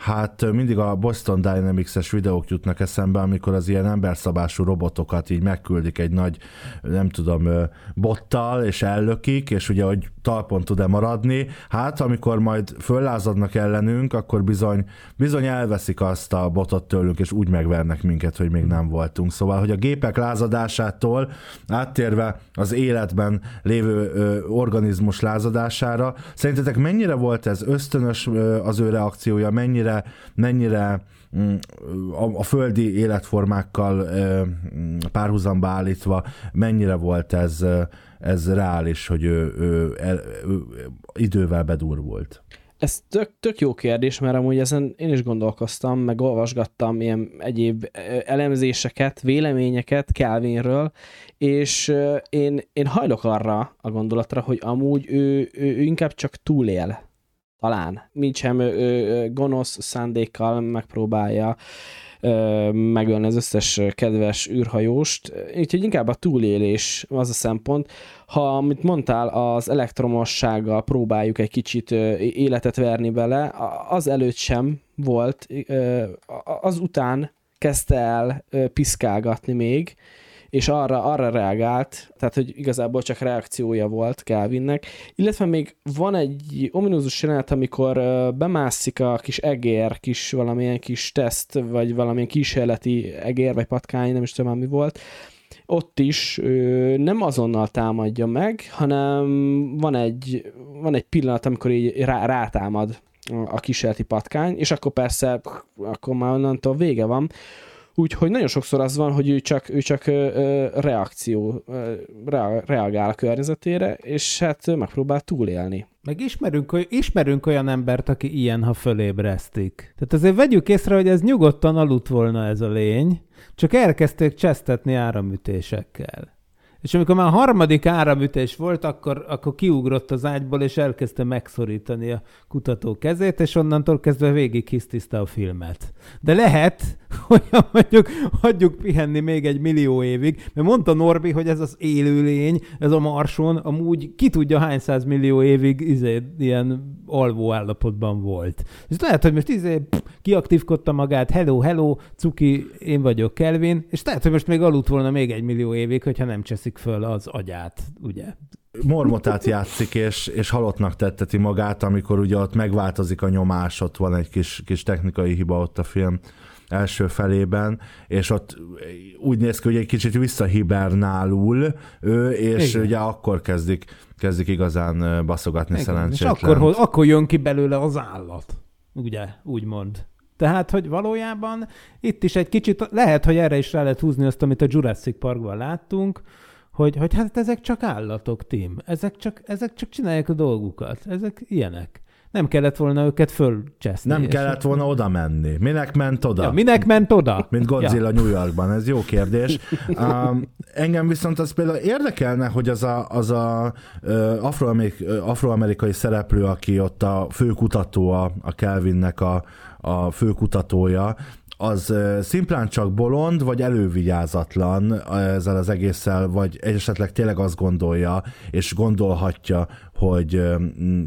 Hát mindig a Boston Dynamics-es videók jutnak eszembe, amikor az ilyen emberszabású robotokat így megküldik egy nagy, nem tudom, bottal, és ellökik, és ugye, hogy talpon tud-e maradni. Hát, amikor majd föllázadnak ellenünk, akkor bizony, bizony elveszik azt a botot tőlünk, és úgy megvernek minket, hogy még nem voltunk. Szóval, hogy a gépek lázadásától áttérve az életben lévő ö, organizmus lázadására, szerintetek mennyire volt ez ösztönös ö, az ő reakciója, mennyire mennyire mm, a, a földi életformákkal párhuzamba állítva, mennyire volt ez, ez reális, hogy ő, ő, ő, ő idővel bedurvult?
Ez tök, tök jó kérdés, mert amúgy ezen én is gondolkoztam, meg olvasgattam ilyen egyéb elemzéseket, véleményeket Calvinről, és én, én hajlok arra a gondolatra, hogy amúgy ő, ő, ő inkább csak túlél talán. Mint sem ö, ö, gonosz szándékkal megpróbálja ö, megölni az összes kedves űrhajóst, úgyhogy inkább a túlélés az a szempont. Ha, amit mondtál, az elektromossággal próbáljuk egy kicsit ö, életet verni vele, az előtt sem volt, ö, az után kezdte el piszkálgatni még, és arra, arra reagált, tehát hogy igazából csak reakciója volt Calvinnek, illetve még van egy ominózus jelenet, amikor bemászik a kis egér, kis valamilyen kis teszt, vagy valamilyen kísérleti egér, vagy patkány, nem is tudom mi volt, ott is ő nem azonnal támadja meg, hanem van egy, van egy pillanat, amikor így rá, rátámad a kísérleti patkány, és akkor persze, akkor már onnantól vége van. Úgyhogy nagyon sokszor az van, hogy ő csak, ő csak reakció, reagál a környezetére, és hát megpróbál túlélni.
Meg ismerünk, ismerünk olyan embert, aki ilyen, ha fölébresztik. Tehát azért vegyük észre, hogy ez nyugodtan aludt volna ez a lény, csak elkezdték csesztetni áramütésekkel. És amikor már a harmadik áramütés volt, akkor, akkor kiugrott az ágyból, és elkezdte megszorítani a kutató kezét, és onnantól kezdve végig hisztiszta a filmet. De lehet, [laughs] hogy mondjuk hagyjuk pihenni még egy millió évig, mert mondta Norbi, hogy ez az élőlény, ez a marson, amúgy ki tudja hány száz millió évig izé, ilyen alvó állapotban volt. És lehet, hogy most izé pff, kiaktívkodta magát, hello, hello, cuki, én vagyok Kelvin, és lehet, hogy most még aludt volna még egy millió évig, hogyha nem cseszik föl az agyát, ugye?
mormotát játszik, és, és halottnak tetteti magát, amikor ugye ott megváltozik a nyomás, ott van egy kis, kis technikai hiba ott a film első felében, és ott úgy néz ki, hogy egy kicsit visszahibernálul ő, és Igen. ugye akkor kezdik, kezdik igazán baszogatni Igen. szerencsétlen.
És akkor, akkor jön ki belőle az állat, ugye, úgymond. Tehát, hogy valójában itt is egy kicsit, lehet, hogy erre is rá lehet húzni azt, amit a Jurassic Parkban láttunk, hogy, hogy hát ezek csak állatok, Tim. Ezek csak, ezek csak csinálják a dolgukat. Ezek ilyenek. Nem kellett volna őket fölcseszni.
Nem kellett volna oda menni. Minek ment oda?
Ja, minek ment oda?
Mint Godzilla ja. New Yorkban. Ez jó kérdés. Um, engem viszont az például érdekelne, hogy az a, az a uh, afroamerik, uh, afroamerikai szereplő, aki ott a főkutató, a, a Kelvinnek a, a főkutatója, az szimplán csak bolond, vagy elővigyázatlan ezzel az egésszel, vagy esetleg tényleg azt gondolja, és gondolhatja, hogy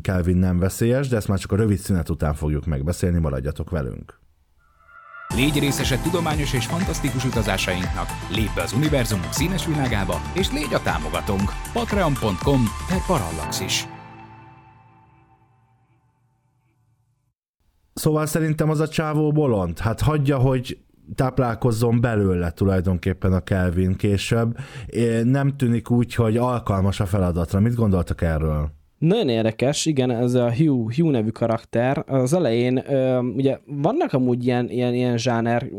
Kelvin nem veszélyes, de ezt már csak a rövid szünet után fogjuk megbeszélni, maradjatok velünk.
Légy részese tudományos és fantasztikus utazásainknak, lépj be az univerzumunk színes világába, és légy a támogatónk. patreon.com per parallaxis.
Szóval szerintem az a csávó bolond. Hát hagyja, hogy táplálkozzon belőle tulajdonképpen a Kelvin később. Nem tűnik úgy, hogy alkalmas a feladatra. Mit gondoltak erről?
Nagyon érdekes, igen, ez a Hugh, Hugh nevű karakter. Az elején ugye vannak amúgy ilyen, ilyen, ilyen zsáner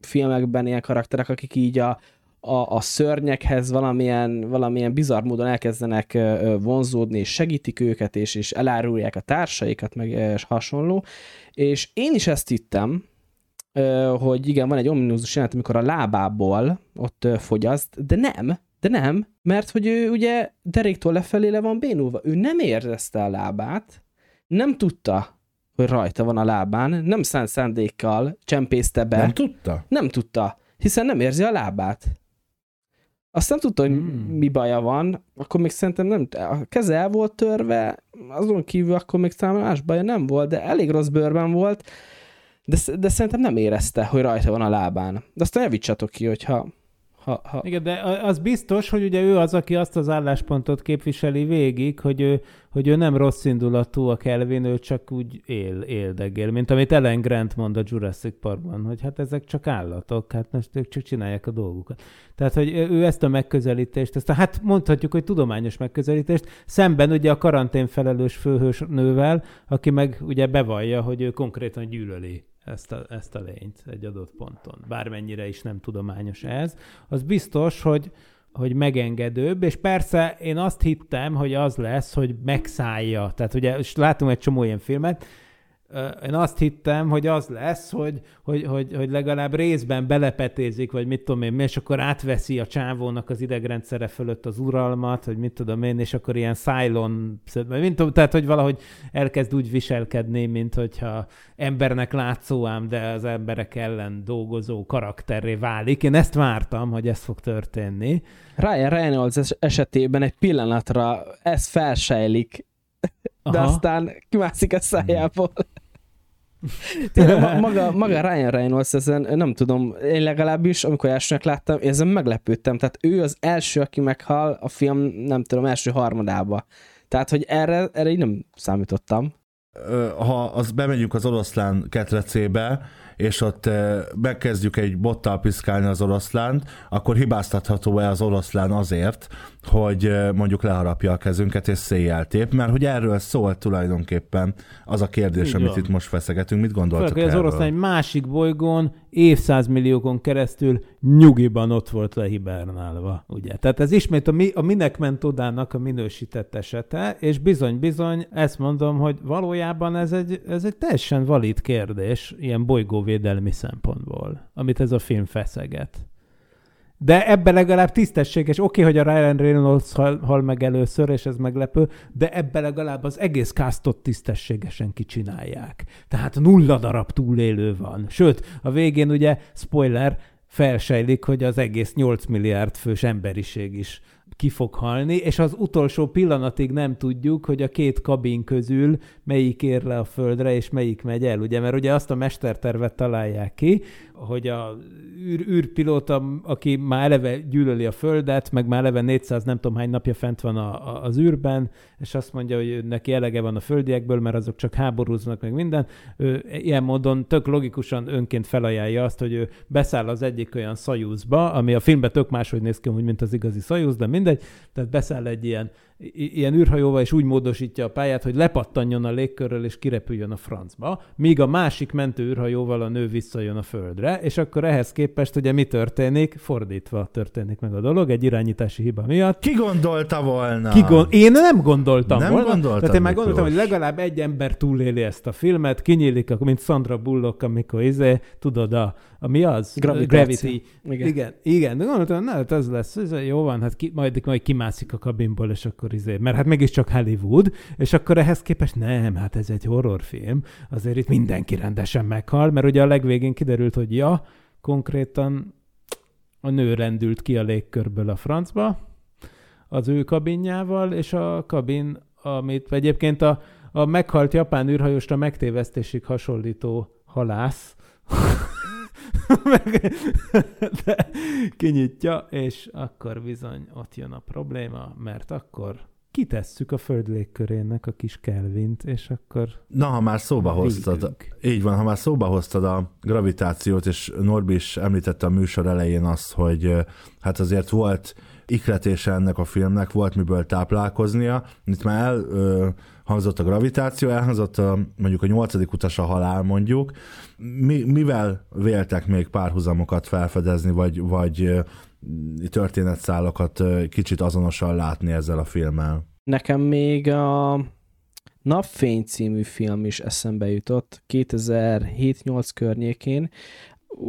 filmekben ilyen karakterek, akik így a, a, a szörnyekhez valamilyen, valamilyen bizarr módon elkezdenek vonzódni, és segítik őket, és, és elárulják a társaikat, meg és hasonló. És én is ezt hittem, hogy igen, van egy ominózus jelent, amikor a lábából ott fogyaszt, de nem, de nem, mert hogy ő ugye deréktől lefelé le van bénulva. Ő nem érzezte a lábát, nem tudta, hogy rajta van a lábán, nem szánt szándékkal csempészte be.
Nem tudta?
Nem tudta, hiszen nem érzi a lábát. Azt nem tudta, hogy hmm. mi baja van, akkor még szerintem nem, a keze el volt törve, azon kívül akkor még talán más baja nem volt, de elég rossz bőrben volt, De, de szerintem nem érezte, hogy rajta van a lábán. De aztán javítsatok ki, hogyha ha, ha...
Igen, de az biztos, hogy ugye ő az, aki azt az álláspontot képviseli végig, hogy ő, hogy ő nem rossz indulatú a Kelvin, ő csak úgy él, éldegél, mint amit Ellen Grant mond a Jurassic Parkban, hogy hát ezek csak állatok, hát most ők csak csinálják a dolgukat. Tehát, hogy ő ezt a megközelítést, ezt a, hát mondhatjuk, hogy tudományos megközelítést, szemben ugye a karantén felelős főhős nővel, aki meg ugye bevallja, hogy ő konkrétan gyűlöli ezt a, ezt a lényt egy adott ponton. Bármennyire is nem tudományos ez. Az biztos, hogy, hogy megengedőbb, és persze én azt hittem, hogy az lesz, hogy megszállja. Tehát ugye, és látunk egy csomó ilyen filmet, én azt hittem, hogy az lesz, hogy, hogy, hogy, hogy legalább részben belepetézik, vagy mit tudom én, és akkor átveszi a csávónak az idegrendszere fölött az uralmat, hogy mit tudom én, és akkor ilyen szájlon, mint, tehát hogy valahogy elkezd úgy viselkedni, mint hogyha embernek látszó ám, de az emberek ellen dolgozó karakterré válik. Én ezt vártam, hogy ez fog történni.
Ryan Reynolds esetében egy pillanatra ez felsejlik, de Aha. aztán kimászik a szájából. Tényleg, maga, maga Ryan Reynolds ezen, nem tudom, én legalábbis, amikor elsőnek láttam, ezen meglepődtem. Tehát ő az első, aki meghal a film, nem tudom, első harmadába. Tehát, hogy erre, erre így nem számítottam.
Ha az bemegyünk az oroszlán ketrecébe, és ott megkezdjük egy bottal piszkálni az oroszlánt, akkor hibáztatható-e az oroszlán azért, hogy mondjuk leharapja a kezünket és széjjel tép, mert hogy erről szól tulajdonképpen az a kérdés, Így amit van. itt most feszegetünk. Mit gondoltok Főleg,
erről? az oroszlán egy másik bolygón évszázmilliókon keresztül nyugiban ott volt lehibernálva, ugye? Tehát ez ismét a, mi, a minek ment odának a minősített esete, és bizony-bizony ezt mondom, hogy valójában ez egy, ez egy teljesen valid kérdés, ilyen bolygóvédelmi szempontból, amit ez a film feszeget. De ebbe legalább tisztességes. Oké, okay, hogy a Ryan Reynolds hal, hal meg először, és ez meglepő, de ebbe legalább az egész castot tisztességesen kicsinálják. Tehát nulla darab túlélő van. Sőt, a végén ugye, spoiler, felsejlik, hogy az egész 8 milliárd fős emberiség is ki fog halni, és az utolsó pillanatig nem tudjuk, hogy a két kabin közül melyik ér le a földre, és melyik megy el, ugye, mert ugye azt a mestertervet találják ki, hogy a űr, űrpilóta, aki már eleve gyűlöli a Földet, meg már eleve 400 nem tudom hány napja fent van a, a, az űrben, és azt mondja, hogy neki elege van a földiekből, mert azok csak háborúznak, meg minden. Ő ilyen módon tök logikusan önként felajánlja azt, hogy ő beszáll az egyik olyan szajúzba, ami a filmben tök máshogy néz ki, mint az igazi szajúz, de mindegy, tehát beszáll egy ilyen ilyen űrhajóval is úgy módosítja a pályát, hogy lepattanjon a légkörről és kirepüljön a francba, míg a másik mentő űrhajóval a nő visszajön a földre, és akkor ehhez képest ugye mi történik? Fordítva történik meg a dolog, egy irányítási hiba miatt.
Ki gondolta volna?
Ki gond... Én nem gondoltam
nem
volna.
Gondoltam,
Tehát én már gondoltam, hogy legalább egy ember túléli ezt a filmet, kinyílik, mint Sandra Bullock, amikor izé, tudod, a, a mi az?
Gravitáció.
Gravity. Igen. igen. Igen, de gondoltam, na, hát ez lesz, ez jó van, hát ki, majd, majd kimászik a kabinból, és akkor izé, mert hát mégiscsak Hollywood, és akkor ehhez képest nem, hát ez egy horrorfilm, azért itt mindenki rendesen meghal, mert ugye a legvégén kiderült, hogy ja, konkrétan a nő rendült ki a légkörből a francba, az ő kabinjával, és a kabin, amit egyébként a, a meghalt japán űrhajósra megtévesztésig hasonlító halász, [laughs] [laughs] de kinyitja, és akkor bizony ott jön a probléma, mert akkor kitesszük a föld légkörének a kis Kelvint, és akkor...
Na, ha már szóba hoztad, így van, ha már szóba hoztad a gravitációt, és Norbi is említette a műsor elején azt, hogy hát azért volt ikletése ennek a filmnek, volt miből táplálkoznia. Itt már elhangzott a gravitáció, elhangzott a, mondjuk a nyolcadik utas a halál mondjuk. Mi, mivel véltek még párhuzamokat felfedezni, vagy, vagy történetszálakat kicsit azonosan látni ezzel a filmmel?
Nekem még a Napfény című film is eszembe jutott 2007-8 környékén,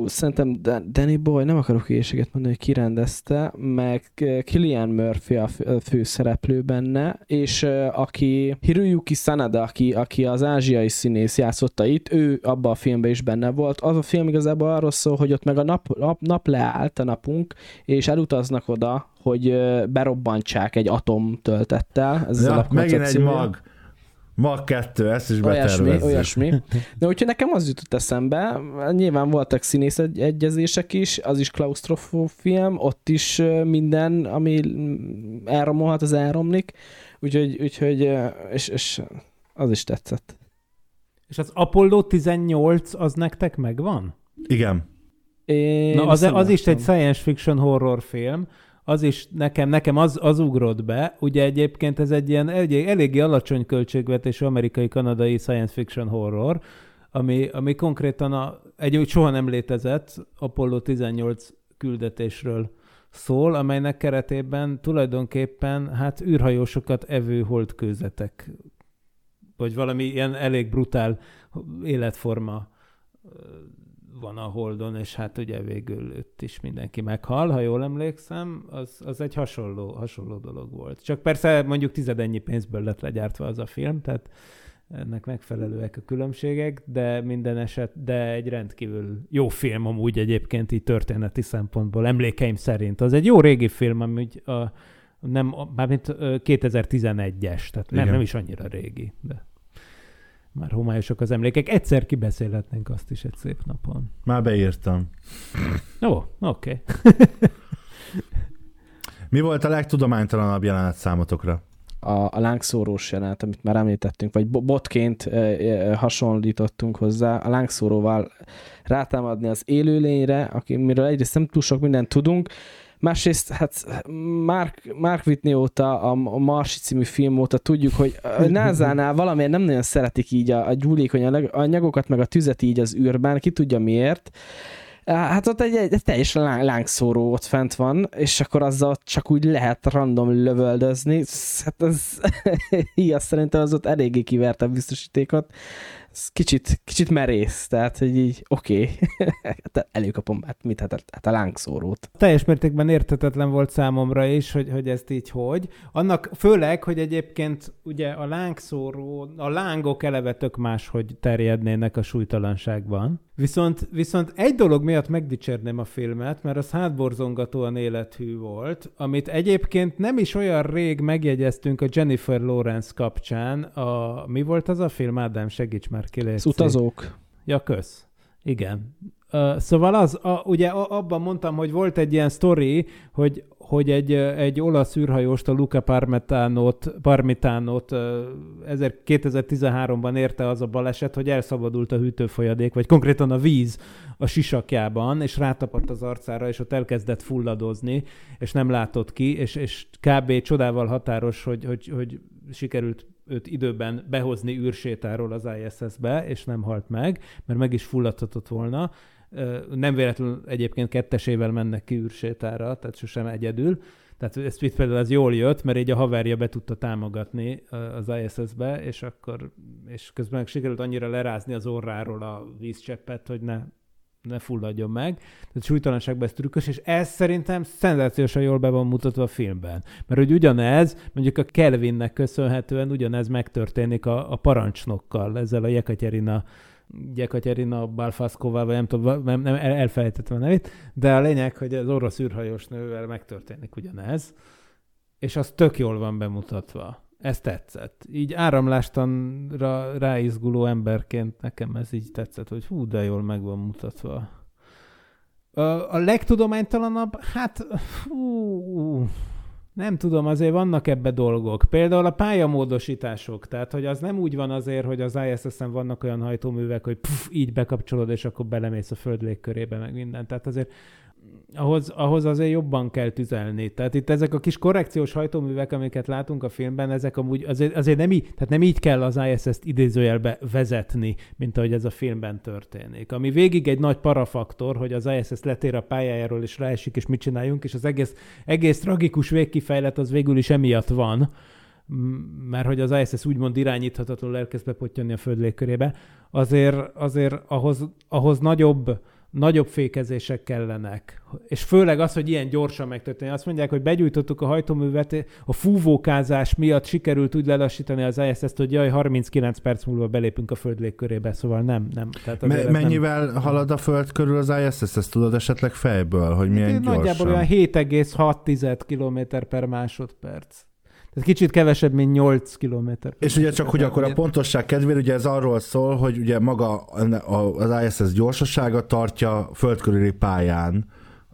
szerintem Danny Boy, nem akarok hülyeséget mondani, hogy kirendezte, meg Killian Murphy a főszereplő benne, és aki Hiroyuki Sanada, aki, aki az ázsiai színész játszotta itt, ő abban a filmben is benne volt. Az a film igazából arról szól, hogy ott meg a nap, nap, nap leállt a napunk, és elutaznak oda, hogy berobbantsák egy atom töltettel.
Ez ja, megint egy mag. Ma kettő, ezt is
Olyasmi,
betervezzük.
olyasmi. [laughs] De úgyhogy nekem az jutott eszembe, nyilván voltak színész egy- egyezések is, az is klaustrofófilm, ott is minden, ami elromolhat, az elromlik, úgyhogy, úgyhogy és, és az is tetszett.
És az Apollo 18 az nektek megvan?
Igen.
Én
Na, az, az is egy science fiction horror film, az is nekem, nekem az, az ugrott be. Ugye egyébként ez egy ilyen elég, eléggé alacsony költségvetésű amerikai-kanadai science fiction horror, ami, ami konkrétan a, egy soha nem létezett Apollo 18 küldetésről szól, amelynek keretében tulajdonképpen hát űrhajósokat evő holdkőzetek, vagy valami ilyen elég brutál életforma van a Holdon, és hát ugye végül ott is mindenki meghal, ha jól emlékszem, az, az egy hasonló, hasonló dolog volt. Csak persze mondjuk tizedennyi pénzből lett legyártva az a film, tehát ennek megfelelőek a különbségek, de minden eset, de egy rendkívül jó film amúgy egyébként így történeti szempontból, emlékeim szerint. Az egy jó régi film, ami úgy a, nem, mármint ö, 2011-es, tehát nem, nem is annyira régi, de már homályosak az emlékek. Egyszer kibeszélhetnénk azt is egy szép napon.
Már beírtam.
Ó, oké. [laughs]
Mi volt a legtudománytalanabb jelenet számotokra?
a, a lángszórós jelenet, amit már említettünk, vagy bo- botként e, e, hasonlítottunk hozzá, a lángszóróval rátámadni az élőlényre, aki, miről egyrészt nem túl sok mindent tudunk, másrészt hát Mark, Mark Whitney óta, a, a Marsi című film óta tudjuk, hogy a NASA-nál valamiért nem nagyon szeretik így a, a gyúlékony anyag- anyagokat, meg a tüzet így az űrben, ki tudja miért, Hát ott egy, egy teljesen láng, lángszóró ott fent van, és akkor azzal csak úgy lehet random lövöldözni. Hát ez [laughs] ilyen szerintem az ott eléggé kiverte a biztosítékot. Ez kicsit, kicsit merész, tehát hogy így oké, okay. [laughs] előkapom, hát mit, hát, hát a lángszórót.
Teljes mértékben értetetlen volt számomra is, hogy, hogy ezt így hogy. Annak főleg, hogy egyébként ugye a lángszóró, a lángok eleve tök máshogy terjednének a súlytalanságban. Viszont, viszont egy dolog miatt megdicsérném a filmet, mert az hátborzongatóan élethű volt, amit egyébként nem is olyan rég megjegyeztünk a Jennifer Lawrence kapcsán. A, mi volt az a film? Ádám, segíts már ki,
Az utazók.
Ja, kösz. Igen. Szóval az, a, ugye abban mondtam, hogy volt egy ilyen sztori, hogy, hogy egy, egy olasz űrhajóst, a Luca Parmitánot, Parmitánot uh, 2013-ban érte az a baleset, hogy elszabadult a hűtőfolyadék, vagy konkrétan a víz a sisakjában, és rátapadt az arcára, és ott elkezdett fulladozni, és nem látott ki, és, és kb. csodával határos, hogy, hogy, hogy sikerült őt időben behozni űrsétáról az ISS-be, és nem halt meg, mert meg is fulladhatott volna. Nem véletlenül egyébként kettesével mennek ki űrsétára, tehát sosem egyedül. Tehát ezt itt például ez jól jött, mert így a haverja be tudta támogatni az ISS-be, és akkor, és közben sikerült annyira lerázni az orráról a vízcseppet, hogy ne, ne fulladjon meg. Tehát súlytalanságban ez trükkös, és ez szerintem szenzációsan jól be van mutatva a filmben. Mert hogy ugyanez, mondjuk a Kelvinnek köszönhetően ugyanez megtörténik a, a parancsnokkal, ezzel a Jekaterina Jekaterina Balfaszkovával, vagy nem tudom, nem, nem el- elfelejtettem a nevét, de a lényeg, hogy az orosz űrhajós nővel megtörténik ugyanez, és az tök jól van bemutatva. Ez tetszett. Így áramlástanra ráizguló emberként nekem ez így tetszett, hogy hú, de jól meg van mutatva. A legtudománytalanabb, hát hú, nem tudom, azért vannak ebbe dolgok. Például a pályamódosítások, tehát hogy az nem úgy van azért, hogy az ISS-en vannak olyan hajtóművek, hogy puf, így bekapcsolod, és akkor belemész a föld légkörébe, meg minden. Tehát azért ahhoz, ahhoz azért jobban kell tüzelni. Tehát itt ezek a kis korrekciós hajtóművek, amiket látunk a filmben, ezek amúgy azért, azért nem, így, tehát nem így kell az ISS-t idézőjelbe vezetni, mint ahogy ez a filmben történik. Ami végig egy nagy parafaktor, hogy az ISS letér a pályájáról, és ráesik, és mit csináljunk, és az egész, egész tragikus végkifejlet az végül is emiatt van, mert hogy az ISS úgymond irányíthatatlanul elkezd bepottyani a föld légkörébe, azért, azért ahhoz, ahhoz nagyobb, nagyobb fékezések kellenek. És főleg az, hogy ilyen gyorsan megtörténik. Azt mondják, hogy begyújtottuk a hajtóművet, a fúvókázás miatt sikerült úgy lelassítani az ISS-t, hogy jaj, 39 perc múlva belépünk a föld légkörébe, szóval nem, nem. Tehát
Me-
ez nem-
mennyivel halad a föld körül az ISS? Ezt tudod esetleg fejből, hogy milyen
Hát
gyorsan?
Nagyjából olyan 7,6 km per másodperc. Ez kicsit kevesebb, mint 8 km.
És ugye csak, hogy akkor a pontosság kedvéért, ugye ez arról szól, hogy ugye maga az ISS gyorsasága tartja földkörüli pályán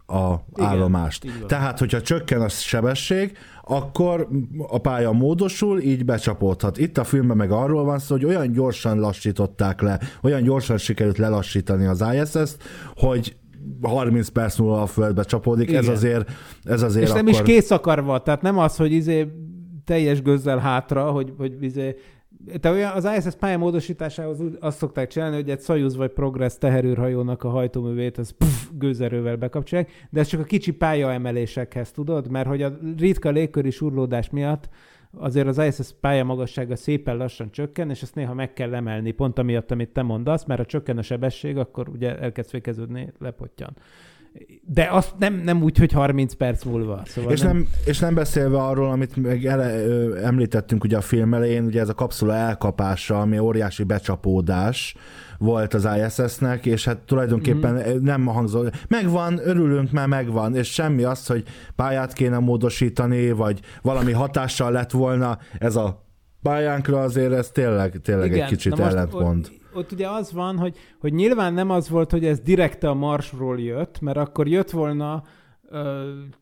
a Igen, állomást. Tehát, hogyha csökken a sebesség, akkor a pálya módosul, így becsapódhat. Itt a filmben meg arról van szó, hogy olyan gyorsan lassították le, olyan gyorsan sikerült lelassítani az ISS-t, hogy 30 perc múlva a földbe csapódik, Igen. ez azért, ez azért
És
akkor...
nem is kész akarva, tehát nem az, hogy izé teljes gőzzel hátra, hogy, hogy izé te olyan, az ISS pályamódosításához azt szokták csinálni, hogy egy Soyuz vagy Progress teherűrhajónak a hajtóművét az pff, gőzerővel bekapcsolják, de ez csak a kicsi pályaemelésekhez tudod, mert hogy a ritka légköri surlódás miatt azért az ISS pályamagassága szépen lassan csökken, és ezt néha meg kell emelni, pont amiatt, amit te mondasz, mert ha csökken a sebesség, akkor ugye elkezd fékeződni, lepottyan de azt nem, nem úgy, hogy 30 perc múlva.
Szóval és, nem... Nem, és nem beszélve arról, amit meg ele, ö, említettünk ugye a film elején, ugye ez a kapszula elkapása, ami óriási becsapódás volt az ISS-nek, és hát tulajdonképpen mm. nem hangzó. Megvan, örülünk, mert megvan, és semmi az, hogy pályát kéne módosítani, vagy valami hatással lett volna ez a pályánkra, azért ez tényleg, tényleg Igen, egy kicsit ellentmond. Ott
ott ugye az van, hogy, hogy nyilván nem az volt, hogy ez direkte a Marsról jött, mert akkor jött volna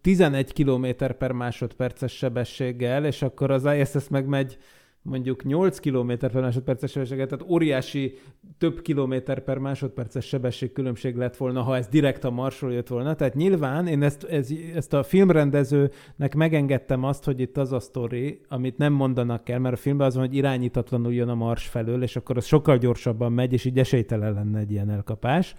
11 km per másodperces sebességgel, és akkor az ISS meg megy mondjuk 8 km per másodperces sebességet, tehát óriási több kilométer per másodperces sebesség különbség lett volna, ha ez direkt a Marsról jött volna. Tehát nyilván én ezt, ez, ezt a filmrendezőnek megengedtem azt, hogy itt az a sztori, amit nem mondanak el, mert a filmben az van, hogy irányítatlanul jön a Mars felől, és akkor az sokkal gyorsabban megy, és így esélytelen lenne egy ilyen elkapás.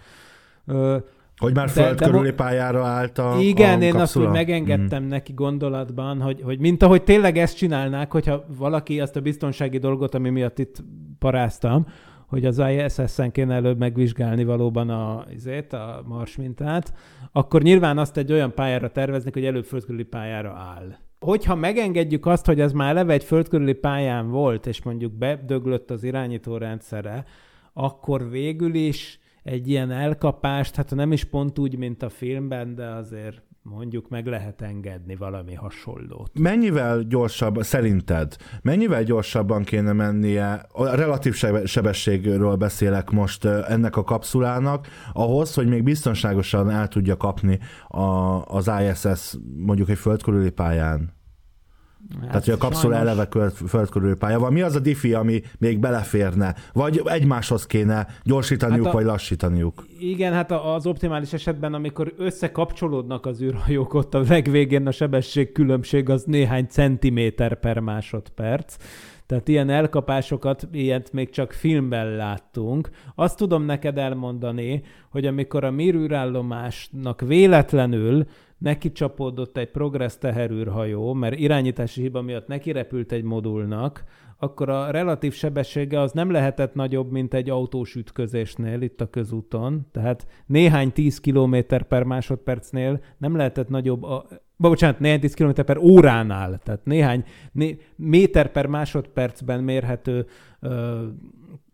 Hogy már föld de, körüli pályára állt a
Igen,
a
én azt úgy megengedtem mm. neki gondolatban, hogy, hogy mint ahogy tényleg ezt csinálnák, hogyha valaki azt a biztonsági dolgot, ami miatt itt paráztam, hogy az ISS-en kéne előbb megvizsgálni valóban a, azért, a Mars mintát, akkor nyilván azt egy olyan pályára terveznek, hogy előbb földkörüli pályára áll. Hogyha megengedjük azt, hogy ez már eleve egy földkörüli pályán volt, és mondjuk bedöglött az irányító rendszere, akkor végül is egy ilyen elkapást, hát nem is pont úgy, mint a filmben, de azért mondjuk meg lehet engedni valami hasonlót.
Mennyivel gyorsabb, szerinted, mennyivel gyorsabban kéne mennie, a relatív sebességről beszélek most ennek a kapszulának, ahhoz, hogy még biztonságosan el tudja kapni a, az ISS mondjuk egy földkörüli pályán? Hát Tehát, hogy a kapszula sajnos... eleve földkörül pálya van. Mi az a diffi, ami még beleférne? Vagy egymáshoz kéne gyorsítaniuk, hát a... vagy lassítaniuk?
Igen, hát az optimális esetben, amikor összekapcsolódnak az űrhajók, ott a legvégén a sebesség különbség az néhány centiméter per másodperc. Tehát ilyen elkapásokat, ilyet még csak filmben láttunk. Azt tudom neked elmondani, hogy amikor a Mir űrállomásnak véletlenül neki csapódott egy progress teherűrhajó, mert irányítási hiba miatt neki repült egy modulnak, akkor a relatív sebessége az nem lehetett nagyobb, mint egy autós ütközésnél itt a közúton. Tehát néhány 10 km per másodpercnél nem lehetett nagyobb a, bocsánat, néhány 10 km per óránál, tehát néhány né, méter per másodpercben mérhető ö,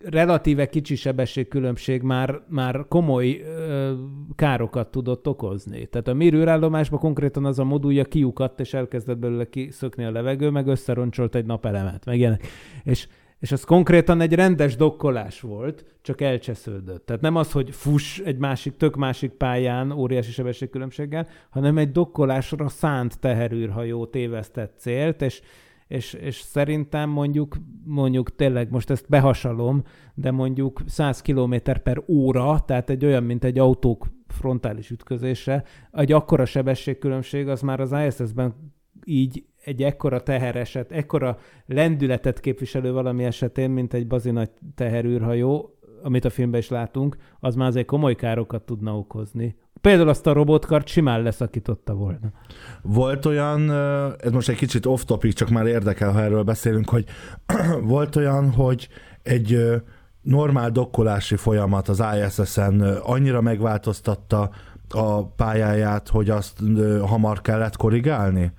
relatíve kicsi sebességkülönbség már, már komoly ö, károkat tudott okozni. Tehát a mérőrállomásban konkrétan az a modulja kiukadt, és elkezdett belőle kiszökni a levegő, meg összeroncsolt egy napelemet, meg ilyenek. És, és az konkrétan egy rendes dokkolás volt, csak elcsesződött. Tehát nem az, hogy fuss egy másik, tök másik pályán óriási sebességkülönbséggel, hanem egy dokkolásra szánt teherűrhajó tévesztett célt, és és, és szerintem mondjuk, mondjuk tényleg most ezt behasalom, de mondjuk 100 km per óra, tehát egy olyan, mint egy autók frontális ütközése, egy akkora sebességkülönbség az már az ISS-ben így egy ekkora tehereset, ekkora lendületet képviselő valami esetén, mint egy bazinagy teherűrhajó, amit a filmben is látunk, az már azért komoly károkat tudna okozni. Például azt a robotkart simán leszakította volna.
Volt olyan, ez most egy kicsit off-topic, csak már érdekel, ha erről beszélünk, hogy [clears throat] volt olyan, hogy egy normál dokkolási folyamat az ISS-en annyira megváltoztatta a pályáját, hogy azt hamar kellett korrigálni?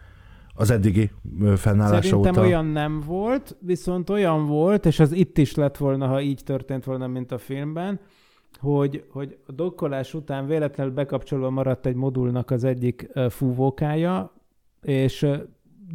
Az eddigi fennállása
Szerintem
óta.
olyan nem volt, viszont olyan volt, és az itt is lett volna, ha így történt volna, mint a filmben, hogy, hogy a dokkolás után véletlenül bekapcsolva maradt egy modulnak az egyik fúvókája, és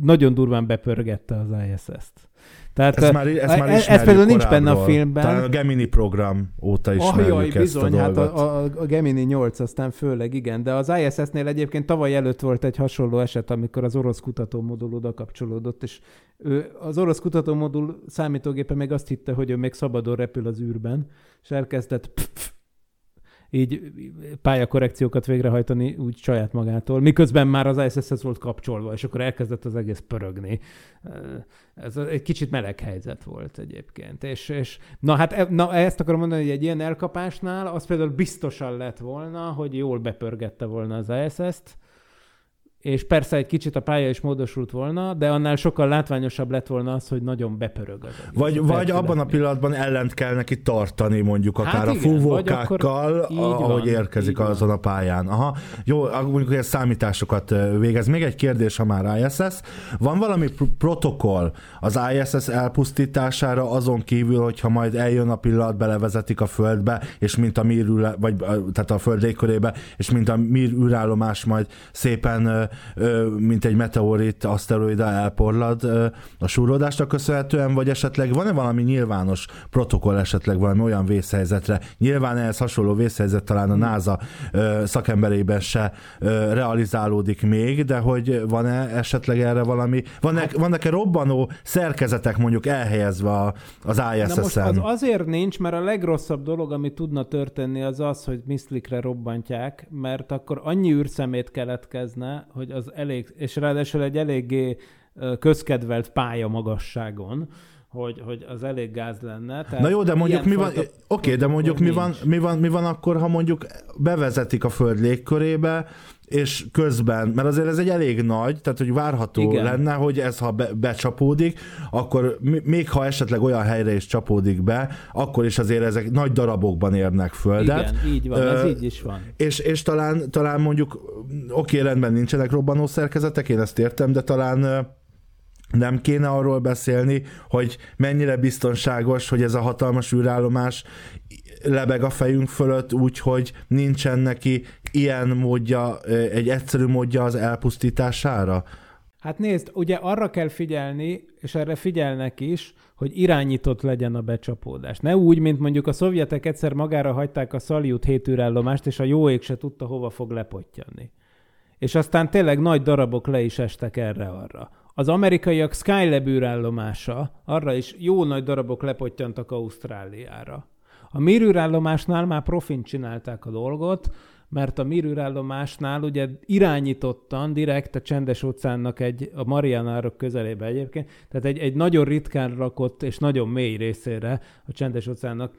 nagyon durván bepörgette az ISS-t. Tehát
Ez már, ez már
ez, például nincs benne a filmben.
Talán a Gemini program óta ismerjük
oh, jaj,
ezt
bizony,
a
hát
dolgot.
a, a, a Gemini 8 aztán főleg igen, de az ISS-nél egyébként tavaly előtt volt egy hasonló eset, amikor az orosz kutatómodul oda kapcsolódott, és ő, az orosz kutatómodul számítógépe még azt hitte, hogy ő még szabadon repül az űrben, és elkezdett pff, így pályakorrekciókat végrehajtani úgy saját magától, miközben már az ISS-hez volt kapcsolva, és akkor elkezdett az egész pörögni. Ez egy kicsit meleg helyzet volt egyébként. És, és na hát e, na, ezt akarom mondani, hogy egy ilyen elkapásnál az például biztosan lett volna, hogy jól bepörgette volna az ISS-t, és persze egy kicsit a pálya is módosult volna, de annál sokkal látványosabb lett volna az, hogy nagyon bepörög az egész.
Vagy, vagy abban a pillanatban ellent kell neki tartani, mondjuk akár
Hát
a
igen,
fúvókákkal, a- ahogy
van,
érkezik
így van.
azon a pályán. Aha, jó, mondjuk, ez számításokat végez. Még egy kérdés, ha már ISS. Van valami pr- protokoll az ISS elpusztítására azon kívül, hogyha majd eljön a pillanat, belevezetik a Földbe, és mint a űr- vagy tehát a Föld légkörébe, és mint a Mir űrállomás majd szépen, mint egy meteorit, aszteroida elporlad a súrodásnak köszönhetően, vagy esetleg van-e valami nyilvános protokoll esetleg valami olyan vészhelyzetre? Nyilván ehhez hasonló vészhelyzet talán a NASA ö, szakemberében se realizálódik még, de hogy van-e esetleg erre valami, vannak, vannak-e robbanó szerkezetek mondjuk elhelyezve a- az
most az
ISS-en?
azért nincs, mert a legrosszabb dolog, ami tudna történni, az az, hogy Miszlikre robbantják, mert akkor annyi űrszemét keletkezne, hogy az elég, és ráadásul egy eléggé közkedvelt pálya magasságon, hogy, hogy az elég gáz lenne. Tehát
Na jó, de mondjuk mi van, oké, de mondjuk mi van, mi, van, mi van akkor, ha mondjuk bevezetik a Föld légkörébe, és közben, mert azért ez egy elég nagy, tehát hogy várható Igen. Lenne, hogy ez ha be, becsapódik, akkor még ha esetleg olyan helyre is csapódik be, akkor is azért ezek nagy darabokban érnek földet.
Igen, így van, ez
Ö,
így is van.
És, és talán, talán mondjuk, oké, rendben nincsenek robbanó szerkezetek, én ezt értem, de talán nem kéne arról beszélni, hogy mennyire biztonságos, hogy ez a hatalmas űrállomás lebeg a fejünk fölött úgy, hogy nincsen neki ilyen módja, egy egyszerű módja az elpusztítására.
Hát nézd, ugye arra kell figyelni, és erre figyelnek is, hogy irányított legyen a becsapódás. Ne úgy, mint mondjuk a szovjetek egyszer magára hagyták a Szaljut hétűrállomást, és a jó ég se tudta, hova fog lepottyanni. És aztán tényleg nagy darabok le is estek erre-arra. Az amerikaiak Skylab űrállomása, arra is jó nagy darabok lepottyantak Ausztráliára. A Mir űrállomásnál már profin csinálták a dolgot, mert a Mir űrállomásnál ugye irányítottan, direkt a csendes óceánnak egy, a Marianárok közelébe egyébként, tehát egy, egy nagyon ritkán rakott és nagyon mély részére a csendes óceánnak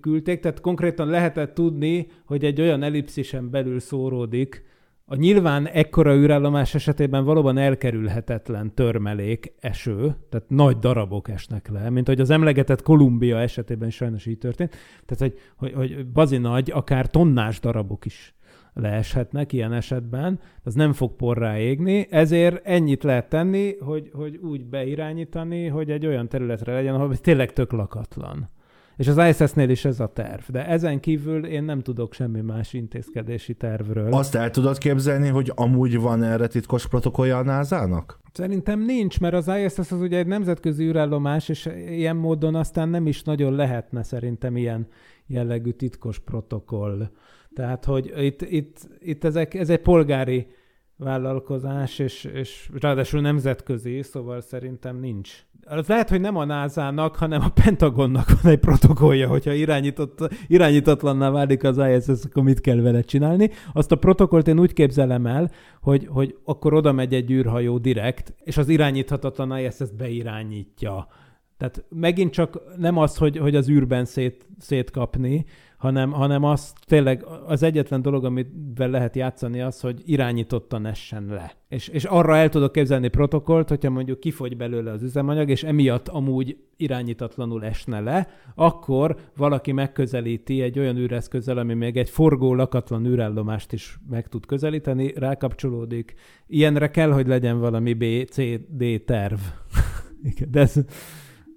küldték, tehát konkrétan lehetett tudni, hogy egy olyan ellipszisen belül szóródik, a nyilván ekkora űrállomás esetében valóban elkerülhetetlen törmelék, eső, tehát nagy darabok esnek le, mint hogy az emlegetett Kolumbia esetében sajnos így történt. Tehát, hogy, hogy, hogy bazi nagy, akár tonnás darabok is leeshetnek ilyen esetben, az nem fog porrá égni, ezért ennyit lehet tenni, hogy, hogy úgy beirányítani, hogy egy olyan területre legyen, ahol tényleg tök lakatlan. És az ISS-nél is ez a terv. De ezen kívül én nem tudok semmi más intézkedési tervről.
Azt el tudod képzelni, hogy amúgy van erre titkos protokollja a NASA-nak?
Szerintem nincs, mert az ISS az ugye egy nemzetközi űrállomás, és ilyen módon aztán nem is nagyon lehetne szerintem ilyen jellegű titkos protokoll. Tehát, hogy itt, itt, itt ezek, ez egy polgári vállalkozás, és, és ráadásul nemzetközi, szóval szerintem nincs. Az lehet, hogy nem a NASA-nak, hanem a Pentagonnak van egy protokollja, hogyha irányított, irányítatlanná válik az ISS, akkor mit kell vele csinálni. Azt a protokollt én úgy képzelem el, hogy, hogy akkor oda megy egy űrhajó direkt, és az irányíthatatlan ISS beirányítja. Tehát megint csak nem az, hogy, hogy az űrben szét, szétkapni, hanem, hanem az tényleg az egyetlen dolog, amivel lehet játszani az, hogy irányítottan essen le. És, és arra el tudok képzelni protokollt, hogyha mondjuk kifogy belőle az üzemanyag, és emiatt amúgy irányítatlanul esne le, akkor valaki megközelíti egy olyan űreszközzel, ami még egy forgó lakatlan űrállomást is meg tud közelíteni, rákapcsolódik. Ilyenre kell, hogy legyen valami B, C, D terv. [laughs] Igen, de ez,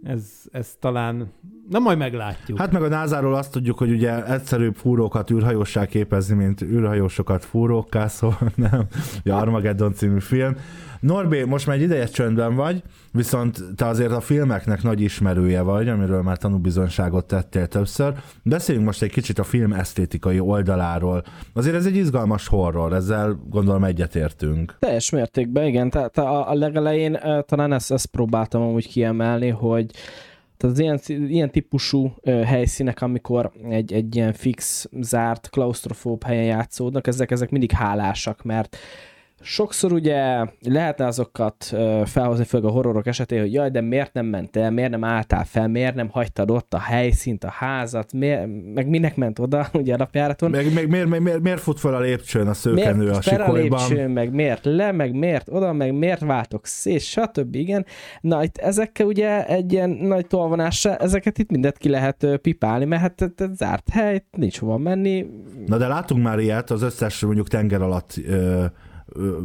Ez, ez talán, na majd meglátjuk.
Hát meg a NASA-ról azt tudjuk, hogy ugye egyszerűbb fúrókat űrhajóssá képezni, mint űrhajósokat fúrókká, szóval nem. Ja, Armageddon című film. Norbé, most már egy ideje csöndben vagy, viszont te azért a filmeknek nagy ismerője vagy, amiről már tanúbizonyságot tettél többször. Beszéljünk most egy kicsit a film esztétikai oldaláról. Azért ez egy izgalmas horror, ezzel gondolom egyetértünk.
Teljes mértékben, igen. Tehát a, a legelején talán ezt, ezt próbáltam amúgy kiemelni, hogy tehát az ilyen, ilyen típusú uh, helyszínek, amikor egy, egy ilyen fix, zárt, klaustrofób helyen játszódnak, ezek, ezek mindig hálásak, mert sokszor ugye lehetne azokat felhozni, főleg a horrorok esetén, hogy jaj, de miért nem mentél, miért nem álltál fel, miért nem hagytad ott a helyszínt, a házat, miért, meg minek ment oda, [laughs] ugye alapjáraton.
Meg, meg miért, miért, miért, miért fut fel a lépcsőn a szőkenő
miért
a sikolyban?
a lépcsőn, meg miért le, meg miért oda, meg miért váltok szét, stb. Igen. Na itt ezekkel ugye egy ilyen nagy tolvonással, ezeket itt mindet ki lehet pipálni, mert hát ez zárt hely, nincs hova menni.
Na de látunk már ilyet, az összes mondjuk tenger alatt ö,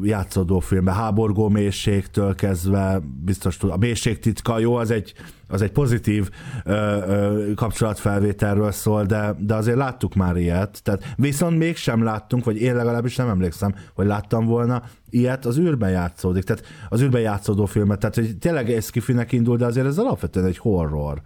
játszódó filmben, háborgó mélységtől kezdve, biztos tud, a mélység titka, jó, az egy, az egy pozitív ö, ö, kapcsolatfelvételről szól, de, de azért láttuk már ilyet, tehát viszont mégsem láttunk, vagy én legalábbis nem emlékszem, hogy láttam volna, ilyet az űrben játszódik, tehát az űrben játszódó filmet, tehát hogy tényleg ez kifinek indul, de azért ez alapvetően egy horror.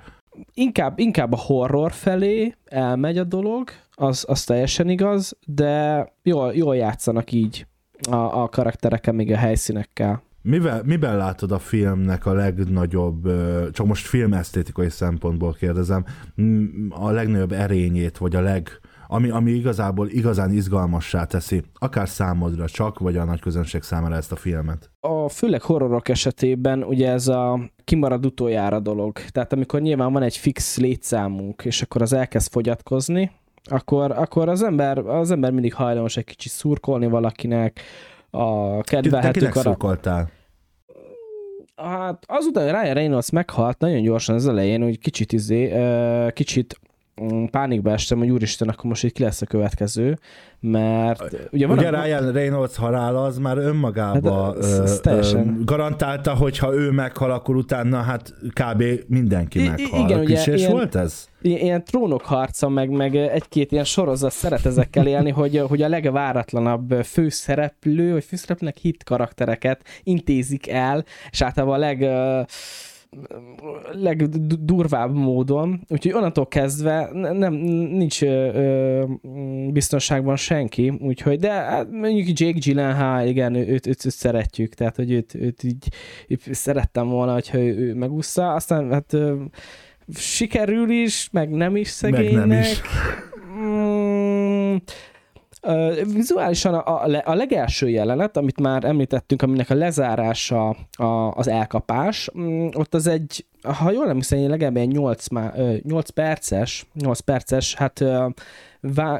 Inkább, inkább a horror felé elmegy a dolog, az, az teljesen igaz, de jól, jól játszanak így a, a karakterekkel, még a helyszínekkel.
Mivel, miben látod a filmnek a legnagyobb, csak most filmesztétikai szempontból kérdezem, a legnagyobb erényét, vagy a leg, ami, ami igazából igazán izgalmassá teszi, akár számodra csak, vagy a nagy közönség számára ezt a filmet?
A főleg horrorok esetében ugye ez a kimarad utoljára dolog. Tehát amikor nyilván van egy fix létszámunk, és akkor az elkezd fogyatkozni, akkor, akkor az, ember, az ember mindig hajlamos egy kicsit szurkolni valakinek, a kedvelhető
Te szurkoltál?
Hát azután, hogy Ryan Reynolds meghalt nagyon gyorsan az elején, hogy kicsit izé, kicsit pánikba estem, hogy úristen, akkor most itt ki lesz a következő, mert
ugye, van ugye a... Ryan Reynolds halála az már önmagába hát, ö, ö, garantálta, hogy ha ő meghal, akkor utána hát kb. mindenki I- meghal. Igen, ugye, ilyen, volt ez?
Ilyen trónok harca, meg, meg egy-két ilyen sorozat szeret ezekkel élni, hogy, hogy a legváratlanabb főszereplő, vagy főszereplőnek hit karaktereket intézik el, és általában a leg legdurvább módon, úgyhogy onnantól kezdve nem, nincs ö, biztonságban senki, úgyhogy, de hát mondjuk Jake Gyllenhaal, igen, őt, őt, őt, szeretjük, tehát, hogy őt, őt így, így szerettem volna, hogyha ő, ő megúszza, aztán hát ö, sikerül is, meg nem is szegénynek. Meg nem is. Mm, vizuálisan a, a, a legelső jelenet, amit már említettünk, aminek a lezárása a, az elkapás, mm, ott az egy, ha jól emlékszem, legalább egy 8, 8 perces, 8 perces, hát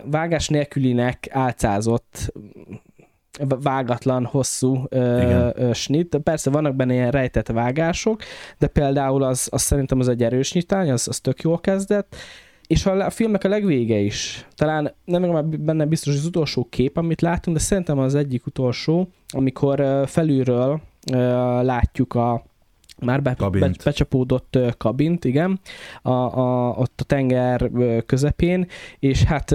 vágás nélkülinek álcázott vágatlan, hosszú ö, snit. Persze vannak benne ilyen rejtett vágások, de például az, az szerintem az egy erős nyitány, az, az tök jól kezdett, és a, a filmnek a legvége is, talán nem már benne biztos az utolsó kép, amit látunk, de szerintem az egyik utolsó, amikor felülről látjuk a már be, be, becsapódott kabint, igen, a, a, ott a tenger közepén, és hát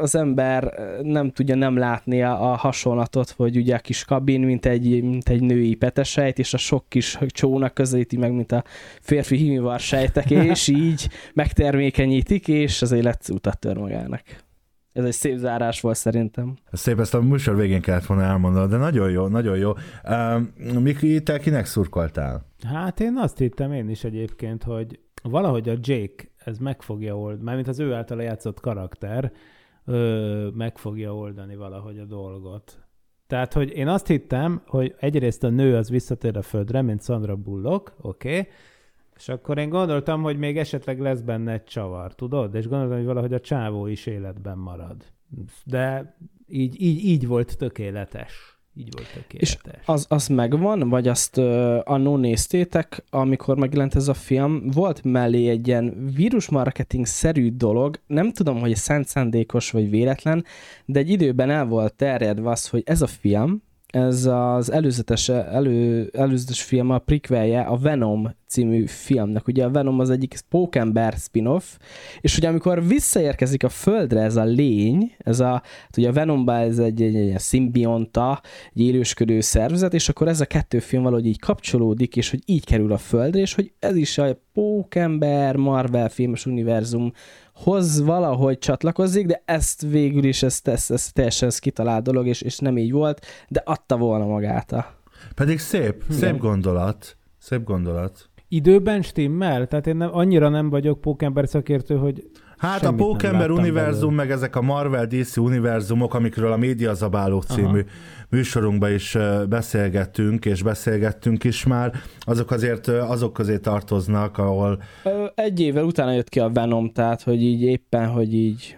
az ember nem tudja nem látni a, a hasonlatot, hogy ugye a kis kabin, mint egy, mint egy női petesejt, és a sok kis csónak közelíti meg, mint a férfi hímivar sejtek, és [laughs] így megtermékenyítik, és az élet utat tör magának. Ez egy szép zárás volt szerintem.
Szép, ezt a műsor végén kellett volna elmondani, de nagyon jó, nagyon jó. Uh, Miki, te kinek szurkoltál?
Hát én azt hittem én is egyébként, hogy valahogy a Jake ez meg fogja oldani, mármint az ő által játszott karakter ö, meg fogja oldani valahogy a dolgot. Tehát, hogy én azt hittem, hogy egyrészt a nő az visszatér a földre, mint Sandra Bullock, oké, okay, és akkor én gondoltam, hogy még esetleg lesz benne egy csavar, tudod? És gondoltam, hogy valahogy a csávó is életben marad. De így, így, így volt tökéletes. Így volt tökéletes. És
az, az megvan, vagy azt uh, annó néztétek, amikor megjelent ez a film, volt mellé egy ilyen vírusmarketing-szerű dolog, nem tudom, hogy szent szándékos vagy véletlen, de egy időben el volt terjedve az, hogy ez a film, ez az előzetes, elő, előzetes film, a prequelje a Venom című filmnek. Ugye a Venom az egyik pókember spin-off, és ugye amikor visszaérkezik a földre ez a lény, ez a, hát ugye a Venomba ez egy, egy, egy szimbionta, egy élősködő szervezet, és akkor ez a kettő film valahogy így kapcsolódik, és hogy így kerül a földre, és hogy ez is a pókember Marvel filmes univerzum hoz valahogy csatlakozik, de ezt végül is ezt, ezt, ezt teljesen ez kitalált dolog, és, és nem így volt, de adta volna magát a...
Pedig szép, szép gondolat. Szép gondolat.
Időben stimmel? Tehát én nem, annyira nem vagyok pókember szakértő, hogy
Hát
Semmit
a Pókember univerzum,
belőle.
meg ezek a Marvel DC univerzumok, amikről a Média Zabálók című műsorunkban is beszélgettünk, és beszélgettünk is már, azok azért azok közé tartoznak, ahol
Egy évvel utána jött ki a Venom, tehát hogy így éppen, hogy így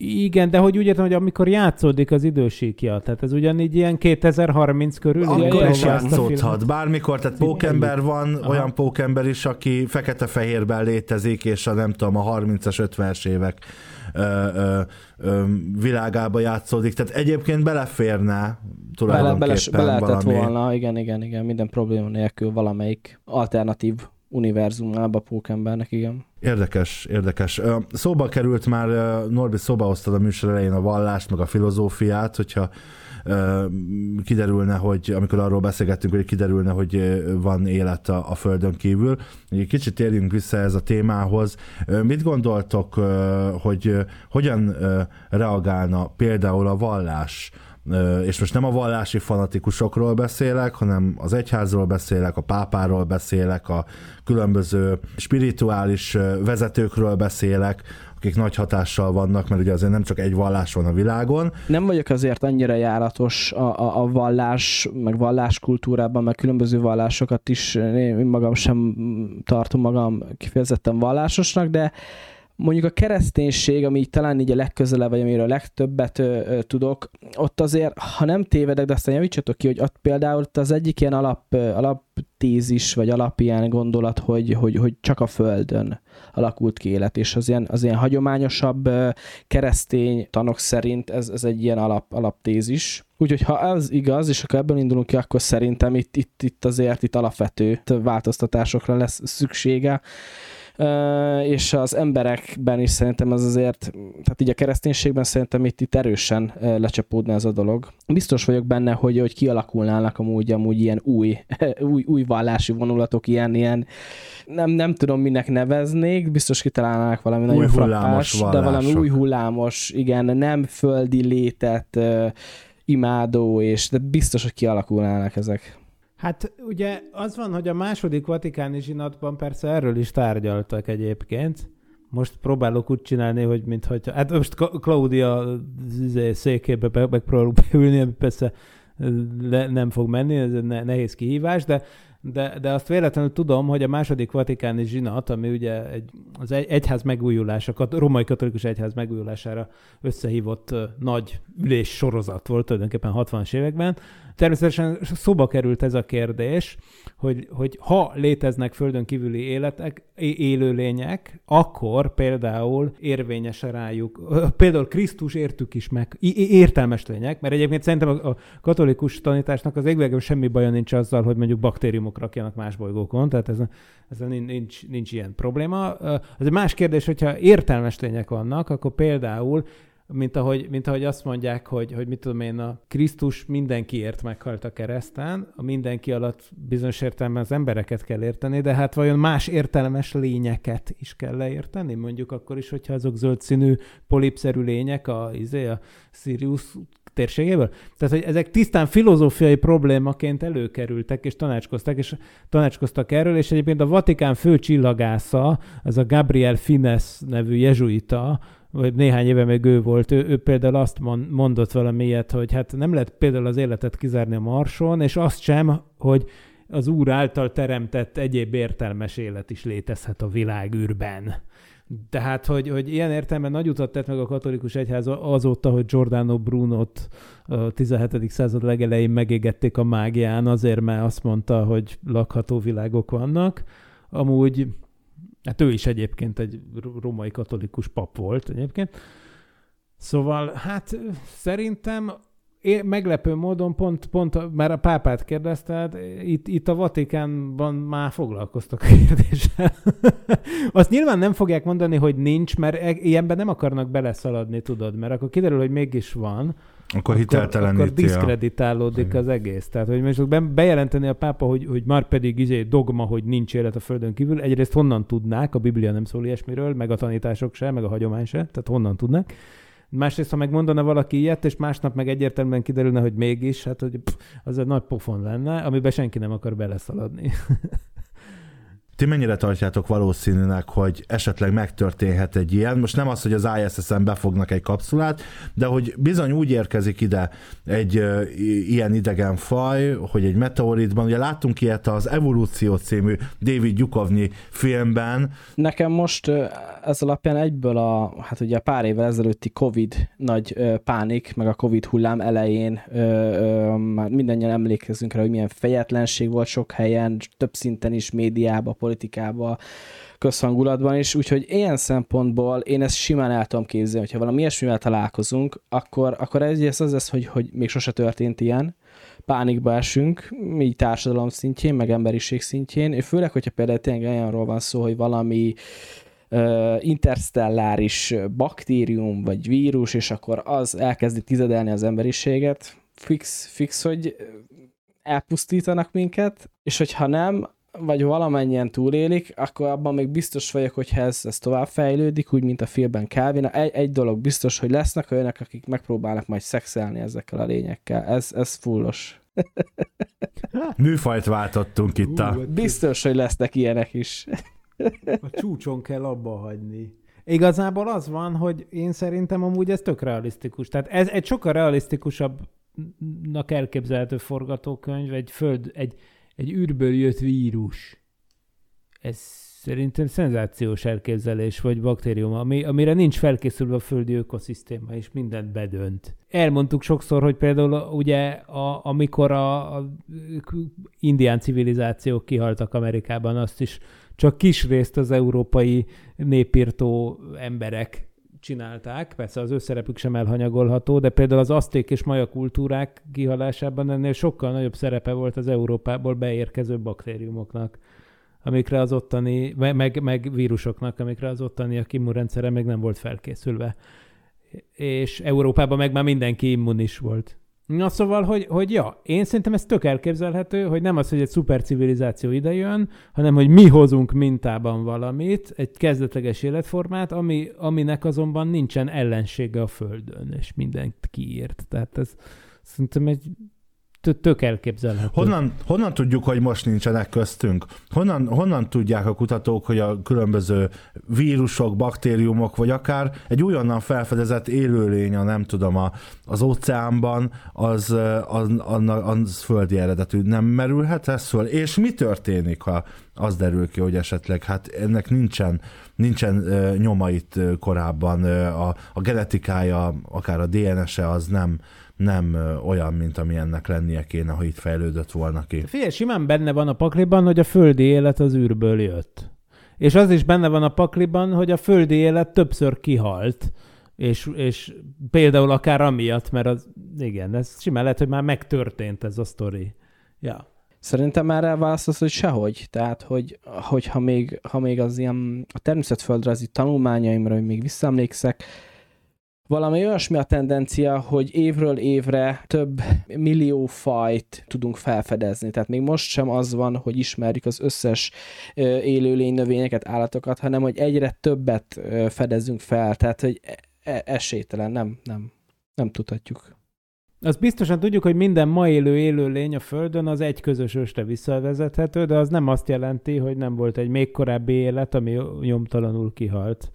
Igen, de hogy úgy értem, hogy amikor játszódik az idősíkja, tehát ez ugyanígy ilyen 2030 körül.
akkor is játszódhat. Bármikor, tehát pókember van,
Aha.
olyan pókember is, aki fekete-fehérben létezik, és a nem tudom, a 30-as, 50-es évek ö, ö, ö, világába játszódik. Tehát egyébként beleférne
bele,
tulajdonképpen
bele, be lehetett
valami.
volna, igen, igen, igen, minden probléma nélkül valamelyik alternatív univerzumába pókembernek, igen.
Érdekes, érdekes. Szóba került már, Norbi szóba hoztad a műsor elején a vallást, meg a filozófiát, hogyha kiderülne, hogy amikor arról beszélgettünk, hogy kiderülne, hogy van élet a, a Földön kívül. Egy kicsit térjünk vissza ez a témához. Mit gondoltok, hogy hogyan reagálna például a vallás és most nem a vallási fanatikusokról beszélek, hanem az egyházról beszélek, a pápáról beszélek, a különböző spirituális vezetőkről beszélek, akik nagy hatással vannak, mert ugye azért nem csak egy vallás van a világon.
Nem vagyok azért annyira járatos a, a, a vallás, meg valláskultúrában, meg különböző vallásokat is, én magam sem tartom magam kifejezetten vallásosnak, de mondjuk a kereszténység, ami így talán így a legközelebb, vagy amiről a legtöbbet ö, ö, tudok, ott azért, ha nem tévedek, de aztán javítsatok ki, hogy ott például ott az egyik ilyen alap, ö, alaptézis, vagy alap ilyen gondolat, hogy, hogy, hogy csak a Földön alakult ki élet, és az ilyen, az ilyen hagyományosabb ö, keresztény tanok szerint ez, ez egy ilyen alap, alaptézis. Úgyhogy ha ez igaz, és akkor ebből indulunk ki, akkor szerintem itt, itt, itt azért itt alapvető változtatásokra lesz szüksége. És az emberekben is szerintem ez azért, tehát így a kereszténységben szerintem itt, itt erősen lecsapódna ez a dolog. Biztos vagyok benne, hogy, hogy kialakulnának amúgy, amúgy ilyen új, [laughs] új, új vallási vonulatok, ilyen, ilyen nem, nem tudom minek neveznék, biztos kitalálnák valami
Új
nagyon frappás, de valami új hullámos, igen, nem földi létet imádó, és de biztos, hogy kialakulnának ezek.
Hát ugye az van, hogy a második vatikáni zsinatban persze erről is tárgyaltak egyébként. Most próbálok úgy csinálni, hogy mintha... Hát most Claudia izé, székébe be- megpróbálok beülni, ami persze le, nem fog menni, ez nehéz kihívás, de, de, de azt véletlenül tudom, hogy a második vatikáni zsinat, ami ugye egy, az egy, egyház megújulása, kat, római katolikus egyház megújulására összehívott nagy ülés sorozat volt tulajdonképpen 60-as években, Természetesen szóba került ez a kérdés, hogy, hogy ha léteznek földön kívüli életek, élőlények, akkor például érvényes rájuk, például Krisztus értük is meg, értelmes lények, mert egyébként szerintem a, katolikus tanításnak az égvégül semmi baja nincs azzal, hogy mondjuk baktériumok rakjanak más bolygókon, tehát ez, ez nincs, nincs, ilyen probléma. Az egy más kérdés, hogyha értelmes lények vannak, akkor például mint ahogy, mint ahogy azt mondják, hogy, hogy mit tudom én, a Krisztus mindenkiért meghalt a kereszten, a mindenki alatt bizonyos értelemben az embereket kell érteni, de hát vajon más értelmes lényeket is kell leérteni? Mondjuk akkor is, hogyha azok zöld színű polipszerű lények a, izé, a Sirius térségéből. Tehát, hogy ezek tisztán filozófiai problémaként előkerültek, és tanácskoztak, és tanácskoztak erről, és egyébként a Vatikán fő csillagásza, az a Gabriel Fines nevű jezsuita, vagy néhány éve még ő volt, ő, ő például azt mon- mondott valami hogy hát nem lehet például az életet kizárni a Marson, és azt sem, hogy az Úr által teremtett egyéb értelmes élet is létezhet a világűrben. Tehát, hogy, hogy ilyen értelemben nagy utat tett meg a katolikus egyház azóta, hogy Giordano Brunot a 17. század legelején megégették a mágián, azért, mert azt mondta, hogy lakható világok vannak. Amúgy, hát ő is egyébként egy római katolikus pap volt egyébként. Szóval, hát szerintem én meglepő módon pont, pont már a pápát kérdezted, itt, itt a Vatikánban már foglalkoztak a kérdéssel. [laughs] Azt nyilván nem fogják mondani, hogy nincs, mert e- ilyenben nem akarnak beleszaladni, tudod, mert akkor kiderül, hogy mégis van.
Akkor hitelteleníti.
Akkor diszkreditálódik az egész. Tehát, hogy most be- bejelenteni a pápa, hogy, hogy már pedig izé dogma, hogy nincs élet a földön kívül, egyrészt honnan tudnák, a Biblia nem szól ilyesmiről, meg a tanítások se, meg a hagyomány se, tehát honnan tudnak. Másrészt, ha megmondana valaki ilyet, és másnap meg egyértelműen kiderülne, hogy mégis, hát hogy pff, az egy nagy pofon lenne, amiben senki nem akar beleszaladni. [laughs]
Ti mennyire tartjátok valószínűnek, hogy esetleg megtörténhet egy ilyen? Most nem az, hogy az ISS-en befognak egy kapszulát, de hogy bizony úgy érkezik ide egy uh, ilyen idegen faj, hogy egy meteoritban, ugye láttunk ilyet az Evolúció című David Gyukovnyi filmben.
Nekem most ez alapján egyből a, hát ugye pár évvel ezelőtti Covid nagy ö, pánik, meg a Covid hullám elején ö, ö, már mindannyian emlékezünk rá, hogy milyen fejetlenség volt sok helyen, több szinten is, médiában, politikában, közhangulatban is, úgyhogy ilyen szempontból én ezt simán el tudom képzelni, hogyha valami ilyesmivel találkozunk, akkor, akkor ez az lesz, hogy, hogy még sose történt ilyen, pánikba esünk, így társadalom szintjén, meg emberiség szintjén, és főleg, hogyha például tényleg olyanról van szó, hogy valami interstelláris baktérium vagy vírus, és akkor az elkezdi tizedelni az emberiséget, fix, fix, hogy elpusztítanak minket, és hogyha nem, vagy valamennyien túlélik, akkor abban még biztos vagyok, hogy ez, ez tovább fejlődik, úgy, mint a filmben Calvin. Egy, egy dolog biztos, hogy lesznek olyanok, akik megpróbálnak majd szexelni ezekkel a lényekkel. Ez, ez fullos. [laughs]
Műfajt váltottunk itt a...
Biztos, hogy lesznek ilyenek is. [laughs]
A csúcson kell abba hagyni. Igazából az van, hogy én szerintem amúgy ez tök realisztikus. Tehát ez egy sokkal realisztikusabbnak elképzelhető forgatókönyv, egy föld, egy, egy űrből jött vírus. Ez szerintem szenzációs elképzelés, vagy baktérium, ami, amire nincs felkészülve a földi ökoszisztéma, és mindent bedönt. Elmondtuk sokszor, hogy például ugye a, amikor a, a indián civilizációk kihaltak Amerikában, azt is csak kis részt az európai népírtó emberek csinálták, persze az ő sem elhanyagolható, de például az aszték és maja kultúrák kihalásában ennél sokkal nagyobb szerepe volt az Európából beérkező baktériumoknak, amikre az ottani, meg, meg vírusoknak, amikre az ottani a immunrendszere még nem volt felkészülve. És Európában meg már mindenki immunis volt. Na szóval, hogy, hogy ja, én szerintem ez tök elképzelhető, hogy nem az, hogy egy szuper civilizáció idejön, hanem hogy mi hozunk mintában valamit, egy kezdetleges életformát, ami, aminek azonban nincsen ellensége a Földön, és mindent kiírt. Tehát ez szerintem egy tök elképzelhető.
Honnan, honnan tudjuk, hogy most nincsenek köztünk? Honnan, honnan tudják a kutatók, hogy a különböző vírusok, baktériumok, vagy akár egy újonnan felfedezett élőlény, a nem tudom, a, az óceánban, az, az, az, az földi eredetű. Nem merülhet ez föl? És mi történik, ha az derül ki, hogy esetleg hát ennek nincsen, nincsen uh, nyomait korábban, a, a genetikája, akár a DNS-e az nem, nem olyan, mint ami ennek lennie kéne, ha itt fejlődött volna ki.
Figyelj, simán benne van a pakliban, hogy a földi élet az űrből jött. És az is benne van a pakliban, hogy a földi élet többször kihalt. És, és például akár amiatt, mert az, igen, ez simán lehet, hogy már megtörtént ez a sztori. Ja.
Szerintem már elválasztasz, hogy sehogy. Tehát, hogy, hogy ha, még, ha még az ilyen a természetföldrajzi tanulmányaimra, hogy még visszaemlékszek, valami olyasmi a tendencia, hogy évről évre több millió fajt tudunk felfedezni. Tehát még most sem az van, hogy ismerjük az összes élőlény növényeket, állatokat, hanem hogy egyre többet fedezünk fel. Tehát, hogy e, e, esélytelen, nem, nem, nem tudhatjuk.
Azt biztosan tudjuk, hogy minden ma élő élőlény a Földön az egy közös östre visszavezethető, de az nem azt jelenti, hogy nem volt egy még korábbi élet, ami nyomtalanul kihalt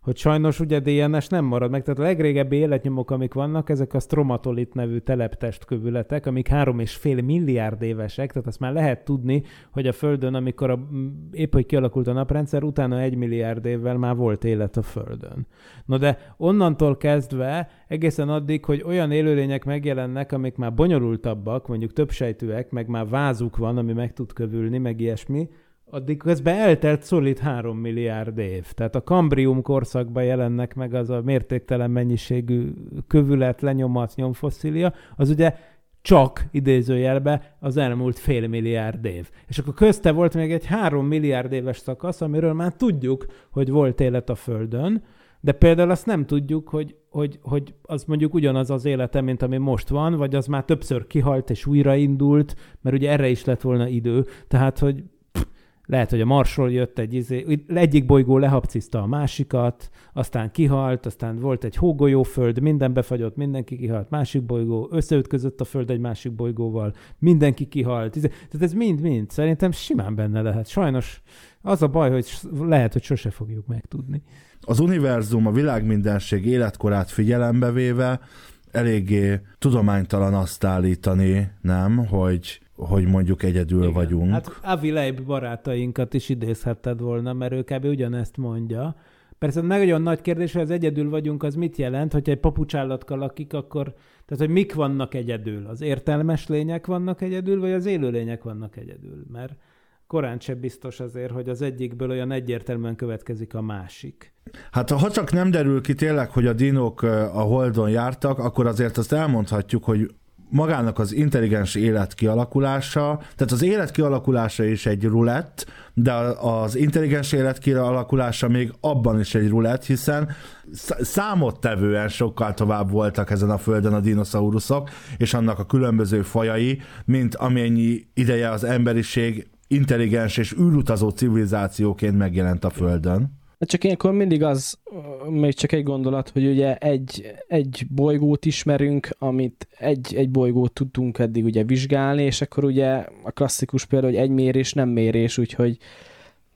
hogy sajnos ugye DNS nem marad meg, tehát a legrégebbi életnyomok, amik vannak, ezek a stromatolit nevű teleptestkövületek, amik három és fél milliárd évesek, tehát azt már lehet tudni, hogy a Földön, amikor a, épp hogy kialakult a naprendszer, utána egy milliárd évvel már volt élet a Földön. No de onnantól kezdve egészen addig, hogy olyan élőlények megjelennek, amik már bonyolultabbak, mondjuk többsejtőek, meg már vázuk van, ami meg tud kövülni, meg ilyesmi, addig közben eltelt szolid 3 milliárd év. Tehát a kambrium korszakban jelennek meg az a mértéktelen mennyiségű kövület, lenyomat, nyomfosszília, az ugye csak idézőjelbe az elmúlt fél milliárd év. És akkor közte volt még egy három milliárd éves szakasz, amiről már tudjuk, hogy volt élet a Földön, de például azt nem tudjuk, hogy, hogy, hogy az mondjuk ugyanaz az élete, mint ami most van, vagy az már többször kihalt és újraindult, mert ugye erre is lett volna idő. Tehát, hogy lehet, hogy a Marsról jött egy izé, egyik bolygó lehapciszta a másikat, aztán kihalt, aztán volt egy hógolyóföld, minden befagyott, mindenki kihalt, másik bolygó, összeütközött a Föld egy másik bolygóval, mindenki kihalt. Izé, tehát ez mind-mind szerintem simán benne lehet. Sajnos az a baj, hogy lehet, hogy sose fogjuk megtudni.
Az univerzum, a világmindenség életkorát figyelembe véve eléggé tudománytalan azt állítani, nem, hogy hogy mondjuk egyedül Igen. vagyunk.
Hát Avi Leib barátainkat is idézhetted volna, mert ő kb. ugyanezt mondja. Persze nagyon nagy kérdés, hogy az egyedül vagyunk, az mit jelent, hogyha egy papucsállatka lakik, akkor, tehát hogy mik vannak egyedül? Az értelmes lények vannak egyedül, vagy az élőlények vannak egyedül? Mert korán sem biztos azért, hogy az egyikből olyan egyértelműen következik a másik.
Hát ha csak nem derül ki tényleg, hogy a dinók a Holdon jártak, akkor azért azt elmondhatjuk, hogy magának az intelligens élet kialakulása, tehát az élet kialakulása is egy rulett, de az intelligens élet kialakulása még abban is egy rulett, hiszen számottevően sokkal tovább voltak ezen a földön a dinoszauruszok, és annak a különböző fajai, mint amennyi ideje az emberiség intelligens és űrutazó civilizációként megjelent a Földön.
Csak ilyenkor mindig az, még csak egy gondolat, hogy ugye egy, egy bolygót ismerünk, amit egy, egy bolygót tudtunk eddig ugye vizsgálni, és akkor ugye a klasszikus példa, hogy egy mérés nem mérés, úgyhogy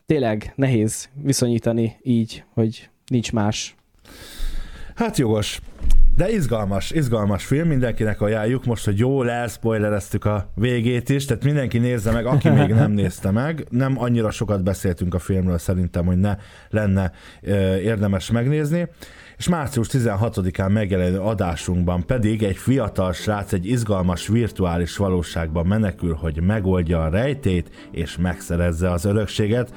tényleg nehéz viszonyítani így, hogy nincs más.
Hát jogos. De izgalmas, izgalmas film, mindenkinek ajánljuk, most, hogy jól elspoilereztük a végét is, tehát mindenki nézze meg, aki még nem [laughs] nézte meg. Nem annyira sokat beszéltünk a filmről szerintem, hogy ne lenne érdemes megnézni és március 16-án megjelenő adásunkban pedig egy fiatal srác egy izgalmas virtuális valóságban menekül, hogy megoldja a rejtét és megszerezze az örökséget.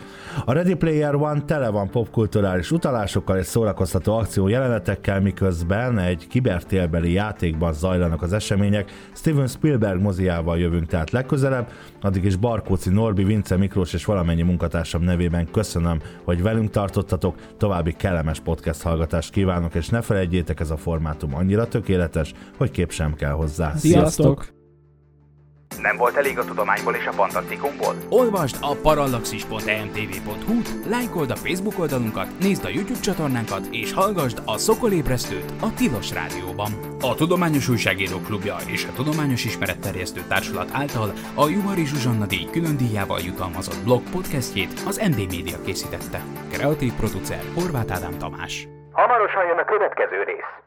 A Ready Player One tele van popkulturális utalásokkal és szórakoztató akció jelenetekkel, miközben egy kibertélbeli játékban zajlanak az események. Steven Spielberg moziával jövünk tehát legközelebb, addig is Barkóci Norbi, Vince Miklós és valamennyi munkatársam nevében köszönöm, hogy velünk tartottatok, további kellemes podcast hallgatást kívánok és ne felejtjétek, ez a formátum annyira tökéletes, hogy kép sem kell hozzá.
Sziasztok!
Nem volt elég a tudományból és a fantasztikumból?
Olvasd a parallaxis.emtv.hu, lájkold a Facebook oldalunkat, nézd a YouTube csatornánkat, és hallgassd a Szokolébresztőt a Tilos Rádióban. A Tudományos Újságíró Klubja és a Tudományos Ismeretterjesztő Társulat által a Juhari Zsuzsanna díj külön díjával jutalmazott blog podcastjét az MD Media készítette. Kreatív producer Horváth Ádám Tamás.
Hamarosan jön a következő rész.